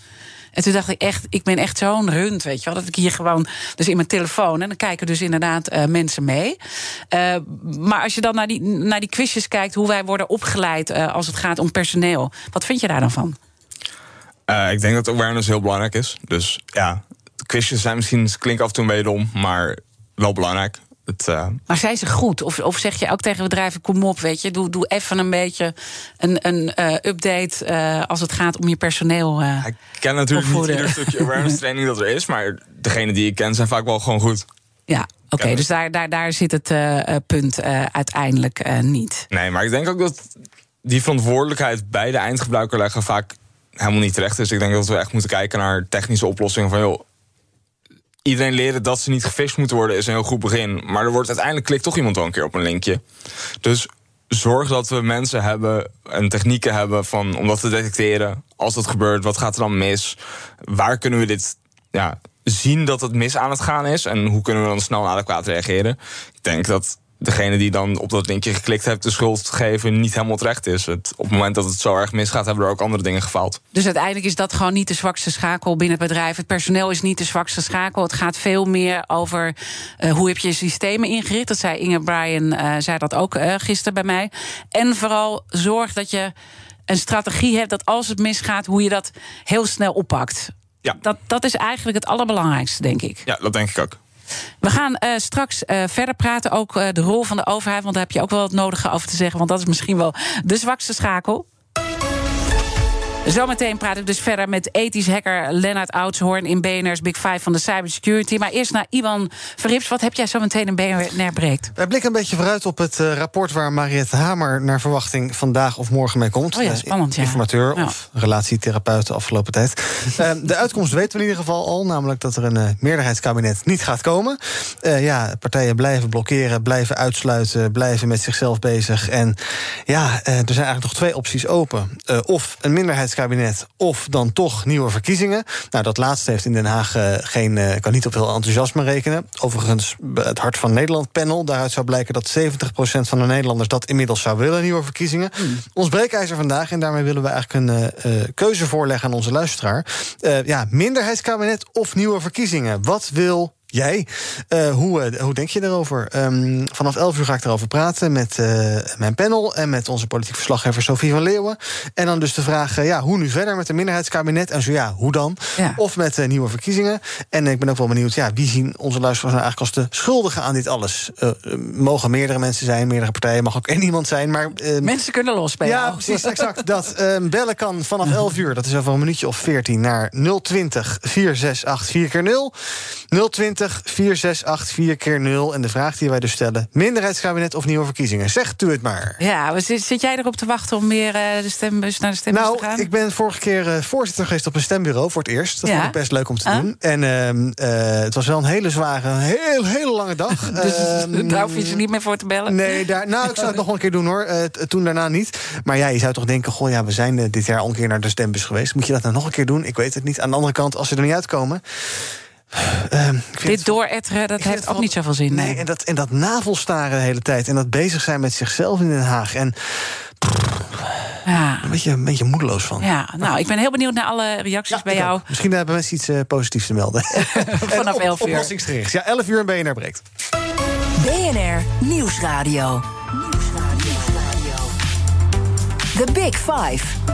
En toen dacht ik echt, ik ben echt zo'n rund, weet je wel. Dat ik hier gewoon, dus in mijn telefoon. En dan kijken dus inderdaad uh, mensen mee. Uh, maar als je dan naar die, naar die quizjes kijkt, hoe wij worden opgeleid als het gaat om personeel. Wat vind je daar dan van? ik denk dat awareness heel belangrijk is. Dus ja, quizjes zijn misschien, klinken af en toe een beetje dom, maar wel belangrijk. Het, uh... Maar zijn ze goed? Of, of zeg je ook tegen bedrijven: kom op, weet je, doe, doe even een beetje een, een uh, update uh, als het gaat om je personeel. ik ken natuurlijk opvoeden. niet ieder stukje awareness training dat er is, maar degene die ik ken zijn vaak wel gewoon goed. Ja, oké, okay, dus daar, daar, daar zit het punt uiteindelijk niet. Nee, maar ik denk ook dat die verantwoordelijkheid bij de eindgebruiker leggen vaak helemaal niet terecht is. Ik denk dat we echt moeten kijken naar technische oplossingen van joh iedereen leren dat ze niet gefisht moeten worden is een heel goed begin. Maar er wordt uiteindelijk klikt toch iemand wel een keer op een linkje. Dus zorg dat we mensen hebben en technieken hebben van, om dat te detecteren. Als dat gebeurt, wat gaat er dan mis? Waar kunnen we dit ja, zien dat het mis aan het gaan is? En hoe kunnen we dan snel en adequaat reageren? Ik denk dat degene die dan op dat linkje geklikt heeft de schuld geven niet helemaal terecht is. Het, op het moment dat het zo erg misgaat, hebben er ook andere dingen gefaald. Dus uiteindelijk is dat gewoon niet de zwakste schakel binnen het bedrijf. Het personeel is niet de zwakste schakel. Het gaat veel meer over uh, hoe heb je systemen ingericht. Dat zei Inge Bryan, uh, zei dat ook uh, gisteren bij mij. En vooral zorg dat je een strategie hebt dat als het misgaat, hoe je dat heel snel oppakt. Ja. Dat, dat is eigenlijk het allerbelangrijkste, denk ik. Ja, dat denk ik ook. We gaan uh, straks uh, verder praten, ook uh, de rol van de overheid. Want daar heb je ook wel het nodige over te zeggen. Want dat is misschien wel de zwakste schakel. Zometeen praat ik dus verder met ethisch hacker Lennart Oudshoorn in BNR's Big Five van de cybersecurity. Maar eerst naar Iwan Verrips. Wat heb jij zo meteen in BNR breekt? Wij blikken een beetje vooruit op het uh, rapport waar Mariette Hamer naar verwachting vandaag of morgen mee komt. Oh ja, spannend. Ja. Informateur Ja. of relatietherapeut de afgelopen tijd. Uh, de uitkomst weten we in ieder geval al, namelijk dat er een meerderheidskabinet niet gaat komen. Uh, ja, partijen blijven blokkeren, blijven uitsluiten, blijven met zichzelf bezig. En ja, er zijn eigenlijk nog twee opties open. Uh, of een minderheidskabinet, of dan toch nieuwe verkiezingen. Nou, dat laatste heeft in Den Haag uh, geen, uh, kan niet op heel enthousiasme rekenen. Overigens, het Hart van Nederland panel, daaruit zou blijken dat 70% van de Nederlanders dat inmiddels zou willen, nieuwe verkiezingen. Hmm. Ons breekijzer vandaag, en daarmee willen we eigenlijk een uh, keuze voorleggen aan onze luisteraar. ja, minderheidskabinet of nieuwe verkiezingen. Wat wil Jij, eh, hoe, eh, hoe denk je daarover? Ehm, vanaf 11 uur ga ik erover praten met eh, mijn panel en met onze politiek verslaggever Sophie van Leeuwen. En dan dus de vraag: ja, hoe nu verder met een minderheidskabinet? En zo ja, hoe dan? Of met nieuwe verkiezingen. En ik ben ook wel benieuwd, ja, wie zien onze luisteraars nou eigenlijk als de schuldigen aan dit alles? mogen meerdere mensen zijn, meerdere partijen, mag ook één iemand zijn. Maar, ehm, mensen kunnen losspelen. Ja, precies, exact. Dat ehm, bellen kan vanaf 11 uur, dat is over een minuutje of 14, naar 020 468 4x0. 020 030 468 4 keer 0. En de vraag die wij dus stellen: minderheidskabinet of nieuwe verkiezingen? Zegt u het maar. Ja, zit, zit jij erop te wachten om meer uh, eh, de stembus naar de stembus nou, te gaan? Nou, ik ben vorige keer eh, voorzitter geweest op een stembureau voor het eerst. Dat vond ik best leuk om te ah. doen. En ehm, eh, het was wel een hele zware, een heel, hele lange dag. dus ehm, daar hoef je ze niet meer voor te bellen? Nee, daar, nou, ik zou het nog een keer doen hoor. toen daarna niet. Maar ja, je zou toch denken: goh, ja, we zijn dit jaar al een keer naar de stembus geweest. Moet je dat nou nog een keer doen? Ik weet het niet. Aan de andere kant, als ze er niet uitkomen. Uh, Dit dooretteren, dat heeft ook niet zoveel zin. Nee, en dat, en dat navelstaren de hele tijd. En dat bezig zijn met zichzelf in Den Haag. En ja. een, beetje, een beetje moedeloos van. Ja, nou, ik ben heel benieuwd naar alle reacties bij jou. Ook. Misschien hebben mensen iets uh, positiefs te melden. Vanaf 11 uur. Oplossingsgericht. Ja, 11 uur en BNR breekt. BNR Nieuwsradio. The Big Five.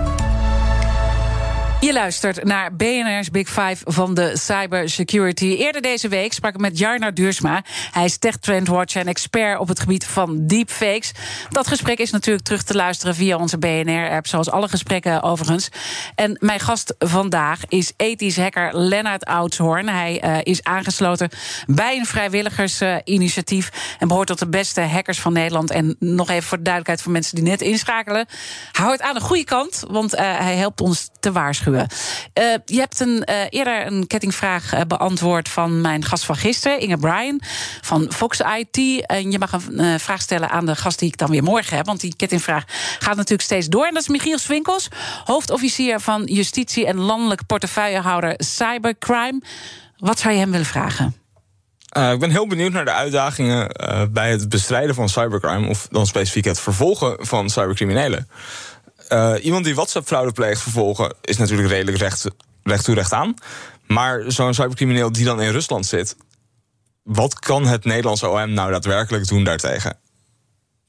Je luistert naar BNR's Big Five van de cybersecurity. Eerder deze week sprak ik met Jarnar Duursma. Hij is tech trendwatch en expert op het gebied van deepfakes. Dat gesprek is natuurlijk terug te luisteren via onze BNR-app, zoals alle gesprekken overigens. En mijn gast vandaag is ethisch hacker Lennart Oudshoorn. Hij uh, is aangesloten bij een vrijwilligersinitiatief en behoort tot de beste hackers van Nederland. En nog even voor de duidelijkheid voor mensen die net inschakelen. Hij hoort aan de goede kant, want uh, hij helpt ons te waarschuwen. Uh, je hebt een, uh, eerder een kettingvraag uh, beantwoord van mijn gast van gisteren, Inge Bryan van Fox IT. En je mag een vraag stellen aan de gast die ik dan weer morgen heb, want die kettingvraag gaat natuurlijk steeds door. En dat is Michiel Swinkels, hoofdofficier van Justitie en landelijk portefeuillehouder Cybercrime. Wat zou je hem willen vragen? Ik ben heel benieuwd naar de uitdagingen bij het bestrijden van cybercrime, of dan specifiek het vervolgen van cybercriminelen. Uh, iemand die WhatsApp-fraude pleegt vervolgen is natuurlijk redelijk recht, recht toe recht aan. Maar zo'n cybercrimineel die dan in Rusland zit, wat kan het Nederlandse OM nou daadwerkelijk doen daartegen?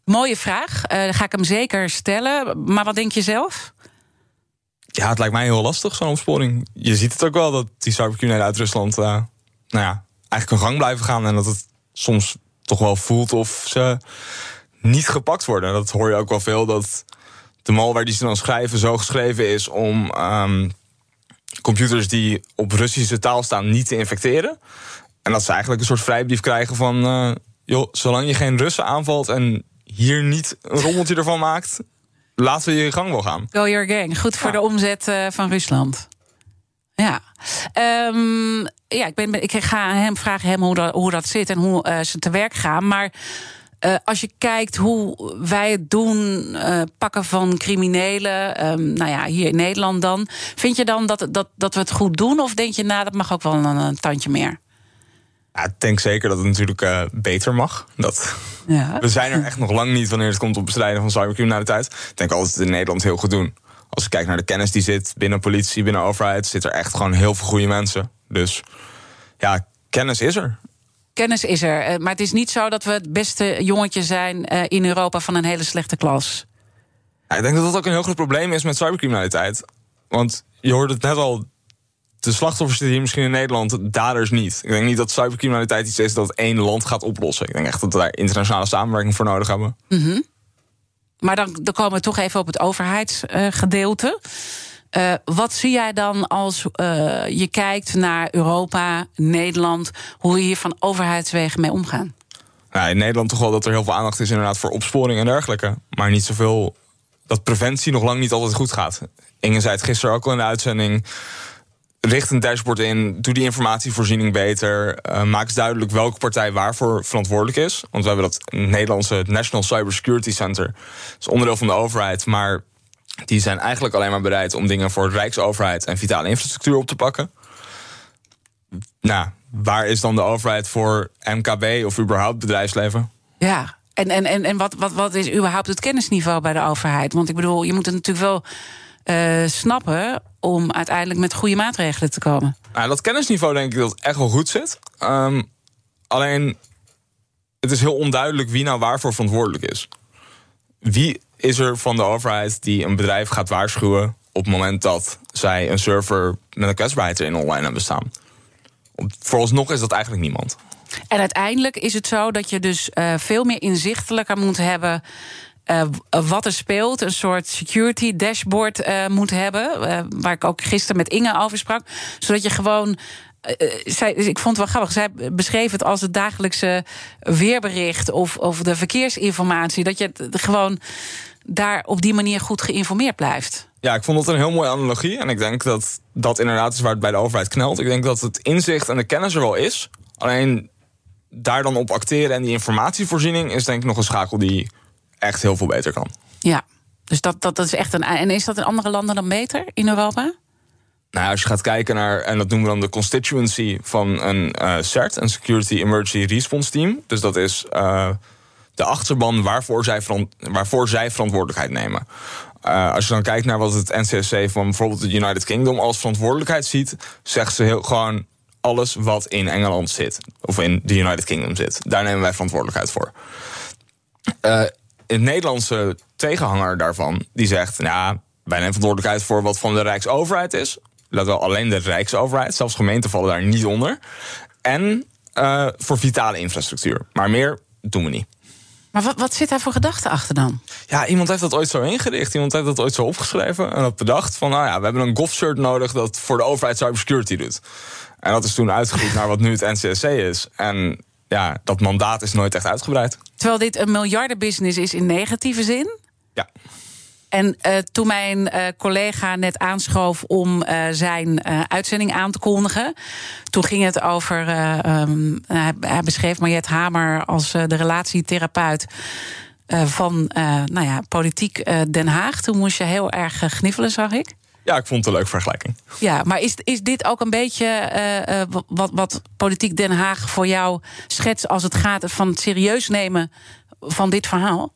Mooie vraag. Uh, ga ik hem zeker stellen. Maar wat denk je zelf? Ja, het lijkt mij heel lastig, zo'n opsporing. Je ziet het ook wel dat die cybercriminelen uit Rusland, uh, nou ja, eigenlijk hun gang blijven gaan. En dat het soms toch wel voelt of ze niet gepakt worden. Dat hoor je ook wel veel, dat de malware die ze dan schrijven zo geschreven is om um, computers die op Russische taal staan niet te infecteren. En dat ze eigenlijk een soort vrijbrief krijgen van... Uh, joh, zolang je geen Russen aanvalt en hier niet een rommeltje ervan maakt... laten we je gang wel gaan. Go your gang. Goed voor ja. de omzet uh, van Rusland. Ja. Um, ja, ik, ben, ik ga hem vragen hem hoe, dat, hoe dat zit en hoe uh, ze te werk gaan. Maar uh, als je kijkt hoe wij het doen, uh, pakken van criminelen, um, nou ja, hier in Nederland dan. Vind je dan dat, dat, dat we het goed doen? Of denk je, nou, dat mag ook wel een, een tandje meer? Ja, ik denk zeker dat het natuurlijk uh, beter mag. Dat, ja. We zijn er echt nog lang niet wanneer het komt op bestrijden van cybercriminaliteit. Ik denk altijd het in Nederland heel goed doen. Als je kijkt naar de kennis die zit binnen politie, binnen overheid, zit er echt gewoon heel veel goede mensen. Dus ja, kennis is er kennis is er. Maar het is niet zo dat we het beste jongetje zijn in Europa van een hele slechte klas. Ja, ik denk dat dat ook een heel groot probleem is met cybercriminaliteit. Want je hoorde het net al. De slachtoffers zitten hier misschien in Nederland, daders niet. Ik denk niet dat cybercriminaliteit iets is dat één land gaat oplossen. Ik denk echt dat we daar internationale samenwerking voor nodig hebben. Mm -hmm. Maar dan, dan komen we toch even op het overheidsgedeelte. Uh, Uh, wat zie jij dan als uh, je kijkt naar Europa, Nederland, hoe we hier van overheidswegen mee omgaan? Nou, in Nederland toch wel dat er heel veel aandacht is inderdaad voor opsporing en dergelijke. Maar niet zoveel dat preventie nog lang niet altijd goed gaat. Inge zei het gisteren ook al in de uitzending. Richt een dashboard in, doe die informatievoorziening beter. Uh, maak duidelijk welke partij waarvoor verantwoordelijk is. Want we hebben dat Nederlandse National Cybersecurity Center. Dat is onderdeel van de overheid, maar die zijn eigenlijk alleen maar bereid om dingen voor de Rijksoverheid en vitale infrastructuur op te pakken. Nou, waar is dan de overheid voor MKB of überhaupt bedrijfsleven? Ja, en, en, en, en wat, wat, wat is überhaupt het kennisniveau bij de overheid? Want ik bedoel, je moet het natuurlijk wel uh, snappen om uiteindelijk met goede maatregelen te komen. Nou, dat kennisniveau denk ik dat echt wel goed zit. Um, alleen, het is heel onduidelijk wie nou waarvoor verantwoordelijk is. Wie is er van de overheid die een bedrijf gaat waarschuwen op het moment dat zij een server met een kwetsbaarheid erin online hebben staan. Vooralsnog is dat eigenlijk niemand. En uiteindelijk is het zo dat je dus uh, veel meer inzichtelijker moet hebben. Uh, wat er speelt, een soort security dashboard uh, moet hebben. waar ik ook gisteren met Inge over sprak. Zodat je gewoon ik vond het wel grappig. Zij beschreef het als het dagelijkse weerbericht of, of de verkeersinformatie. Dat je het gewoon daar op die manier goed geïnformeerd blijft. Ja, ik vond dat een heel mooie analogie. En ik denk dat dat inderdaad is waar het bij de overheid knelt. Ik denk dat het inzicht en de kennis er wel is. Alleen daar dan op acteren en die informatievoorziening is denk ik nog een schakel die echt heel veel beter kan. Ja, dus dat, dat, dat is echt een. En is dat in andere landen dan beter in Europa? Nou, als je gaat kijken naar, en dat noemen we dan de constituency van een uh, CERT, een Security Emergency Response Team. Dus dat is uh, de achterban waarvoor zij, waarvoor zij verantwoordelijkheid nemen. Uh, als je dan kijkt naar wat het NCSC van bijvoorbeeld het United Kingdom als verantwoordelijkheid ziet, zegt ze heel gewoon alles wat in Engeland zit, of in de United Kingdom zit. Daar nemen wij verantwoordelijkheid voor. Uh, het Nederlandse tegenhanger daarvan, die zegt, nou, wij nemen verantwoordelijkheid voor wat van de Rijksoverheid is. Dat wel alleen de Rijksoverheid, zelfs gemeenten vallen daar niet onder. En uh, voor vitale infrastructuur. Maar meer doen we niet. Maar wat, wat zit daar voor gedachte achter dan? Ja, iemand heeft dat ooit zo ingericht. Iemand heeft dat ooit zo opgeschreven. En dat bedacht van, nou ja, we hebben een golfshirt nodig dat voor de overheid cybersecurity doet. En dat is toen uitgegroeid naar wat nu het NCSC is. En ja, dat mandaat is nooit echt uitgebreid. Terwijl dit een miljardenbusiness is in negatieve zin? Ja. En uh, toen mijn uh, collega net aanschoof om uh, zijn uitzending aan te kondigen, toen ging het over. Um, hij, hij, beschreef Mariette Hamer als de relatietherapeut. van nou ja, politiek Den Haag. Toen moest je heel erg gniffelen, zag ik. Ja, ik vond het een leuke vergelijking. Ja, maar is, is dit ook een beetje uh, wat, wat politiek Den Haag voor jou schetst als het gaat van het serieus nemen van dit verhaal?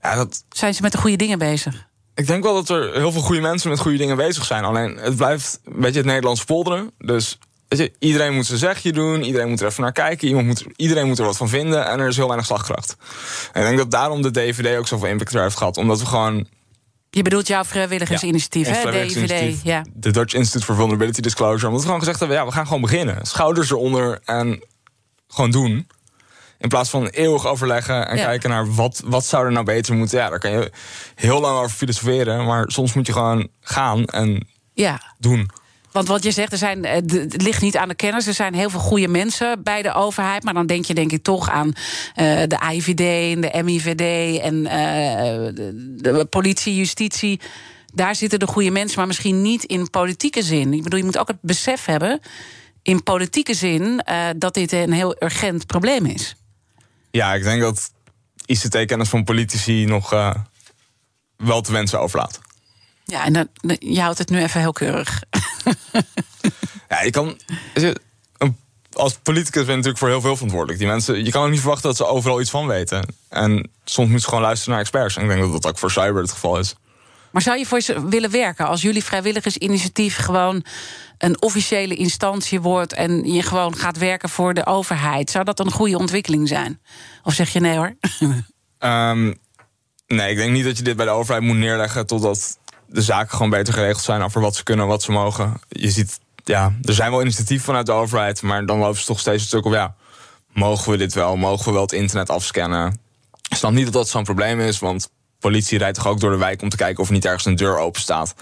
Ja, dat... Zijn ze met de goede dingen bezig? Ik denk wel dat er heel veel goede mensen met goede dingen bezig zijn. Alleen het blijft een beetje het Nederlands polderen. Dus je, iedereen moet zijn zegje doen. Iedereen moet er even naar kijken. Iemand moet, iedereen moet er wat van vinden. En er is heel weinig slagkracht. En ik denk dat daarom de DVD ook zoveel impact heeft gehad. Omdat we gewoon je bedoelt jouw vrijwilligersinitiatief, ja, hè? DIVD. Ja. De Dutch Institute for Vulnerability Disclosure. Omdat we gewoon gezegd hebben, ja, we gaan gewoon beginnen. Schouders eronder en gewoon doen. In plaats van eeuwig overleggen en kijken naar wat, wat zou er nou beter moeten. Ja, daar kan je heel lang over filosoferen. Maar soms moet je gewoon gaan en ja. doen. Want wat je zegt, er zijn, eh, het ligt niet aan de kennis. Er zijn heel veel goede mensen bij de overheid. Maar dan denk je denk ik toch aan uh, de AIVD en de MIVD en uh, de, de, politie, justitie. Daar zitten de goede mensen, maar misschien niet in politieke zin. Ik bedoel, je moet ook het besef hebben, in politieke zin, uh, dat dit een heel urgent probleem is. Ja, ik denk dat ICT-kennis van politici nog wel te wensen overlaat. Ja, en dan, je houdt het nu even heel keurig. ja, je kan. Als politicus ben je natuurlijk voor heel veel verantwoordelijk. Die mensen, je kan ook niet verwachten dat ze overal iets van weten. En soms moet je gewoon luisteren naar experts. En ik denk dat dat ook voor cyber het geval is. Maar zou je voor ze willen werken als jullie vrijwilligersinitiatief gewoon een officiële instantie wordt en je gewoon gaat werken voor de overheid? Zou dat een goede ontwikkeling zijn? Of zeg je nee hoor? Um, nee, ik denk niet dat je dit bij de overheid moet neerleggen totdat de zaken gewoon beter geregeld zijn over wat ze kunnen, wat ze mogen. Je ziet, ja, er zijn wel initiatieven vanuit de overheid, maar dan lopen ze toch steeds een stuk op, ja, mogen we dit wel? Mogen we wel het internet afscannen? Ik snap niet dat dat zo'n probleem is, want politie rijdt toch ook door de wijk om te kijken of er niet ergens een deur open staat.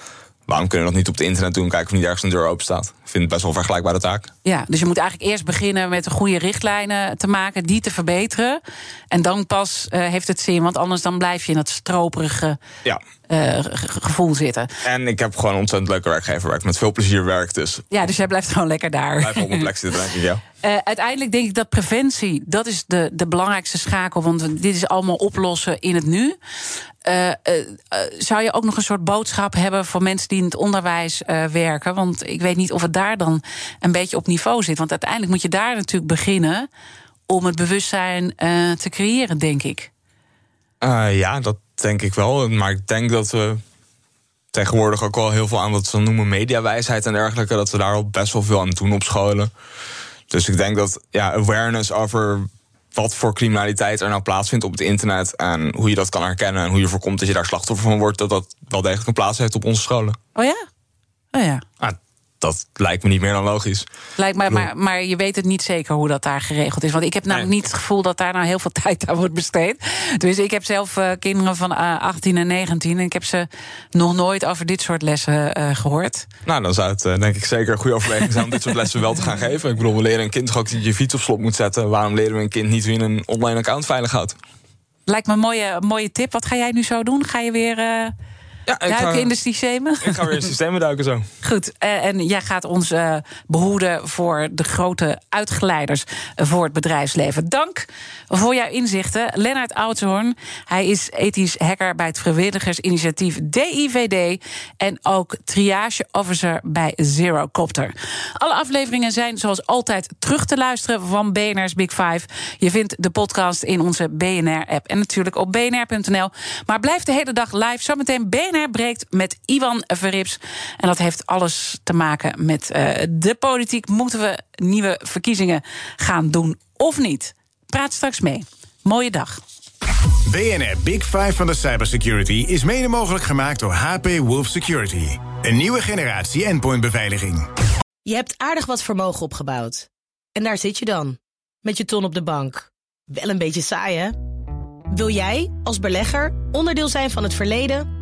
Waarom kunnen we dat niet op het internet doen? Kijken of niet ergens een deur open staat. Ik vind het best wel een vergelijkbare taak. Ja, dus je moet eigenlijk eerst beginnen met de goede richtlijnen te maken, die te verbeteren. En dan pas uh, heeft het zin, want anders dan blijf je in dat stroperige ja. Uh, gevoel zitten. En ik heb gewoon een ontzettend leuke werkgever waar ik met veel plezier werk. Dus ja, dus jij blijft gewoon lekker daar. Blijf op mijn plek zitten, denk ik, ja. Uh, uiteindelijk denk ik dat preventie, dat is de, de belangrijkste schakel. Want dit is allemaal oplossen in het nu. Uh, uh, zou je ook nog een soort boodschap hebben voor mensen die in het onderwijs werken? Want ik weet niet of het daar dan een beetje op niveau zit. Want uiteindelijk moet je daar natuurlijk beginnen om het bewustzijn te creëren, denk ik. ja, dat denk ik wel. Maar ik denk dat we tegenwoordig ook wel heel veel aan wat ze noemen mediawijsheid en dergelijke, dat we daar al best wel veel aan doen op scholen. Dus ik denk dat ja, awareness over wat voor criminaliteit er nou plaatsvindt op het internet en hoe je dat kan herkennen en hoe je voorkomt dat je daar slachtoffer van wordt, dat dat wel degelijk een plaats heeft op onze scholen. Oh ja? Oh ja. Ah, dat lijkt me niet meer dan logisch. Lijkt maar, maar, maar je weet het niet zeker hoe dat daar geregeld is. Want ik heb namelijk niet het gevoel dat daar nou heel veel tijd aan wordt besteed. Dus ik heb zelf uh, kinderen van uh, eh, 18 en 19 en ik heb ze nog nooit over dit soort lessen uh, gehoord. Nou, dan zou het denk ik zeker een goede overweging zijn om dit soort lessen wel te gaan geven. Ik bedoel, we leren een kind toch ook dat je fiets op slot moet zetten. Waarom leren we een kind niet je een online account veilig houdt? Lijkt me een mooie, mooie tip. Wat ga jij nu zo doen? Ga je weer ja, duiken in de systemen? Ik ga weer in systemen duiken zo. Goed, eh, en jij gaat ons uh, behoeden voor de grote uitgeleiders voor het bedrijfsleven. Dank voor jouw inzichten. Lennart Oudshoorn, hij is ethisch hacker bij het vrijwilligersinitiatief DIVD... en ook triage officer bij Zero Copter. Alle afleveringen zijn zoals altijd terug te luisteren van BNR's Big Five. Je vindt de podcast in onze BNR-app en natuurlijk op bnr.nl. Maar blijf de hele dag live. Zometeen BNR BNR breekt met Ivan Verrips. En dat heeft alles te maken met uh, de politiek. Moeten we nieuwe verkiezingen gaan doen of niet? Praat straks mee. Mooie dag. BNR Big Five van de cybersecurity is mede mogelijk gemaakt door HP Wolf Security. Een nieuwe generatie endpointbeveiliging. Je hebt aardig wat vermogen opgebouwd. En daar zit je dan, met je ton op de bank. Wel een beetje saai, hè? Wil jij, als belegger, onderdeel zijn van het verleden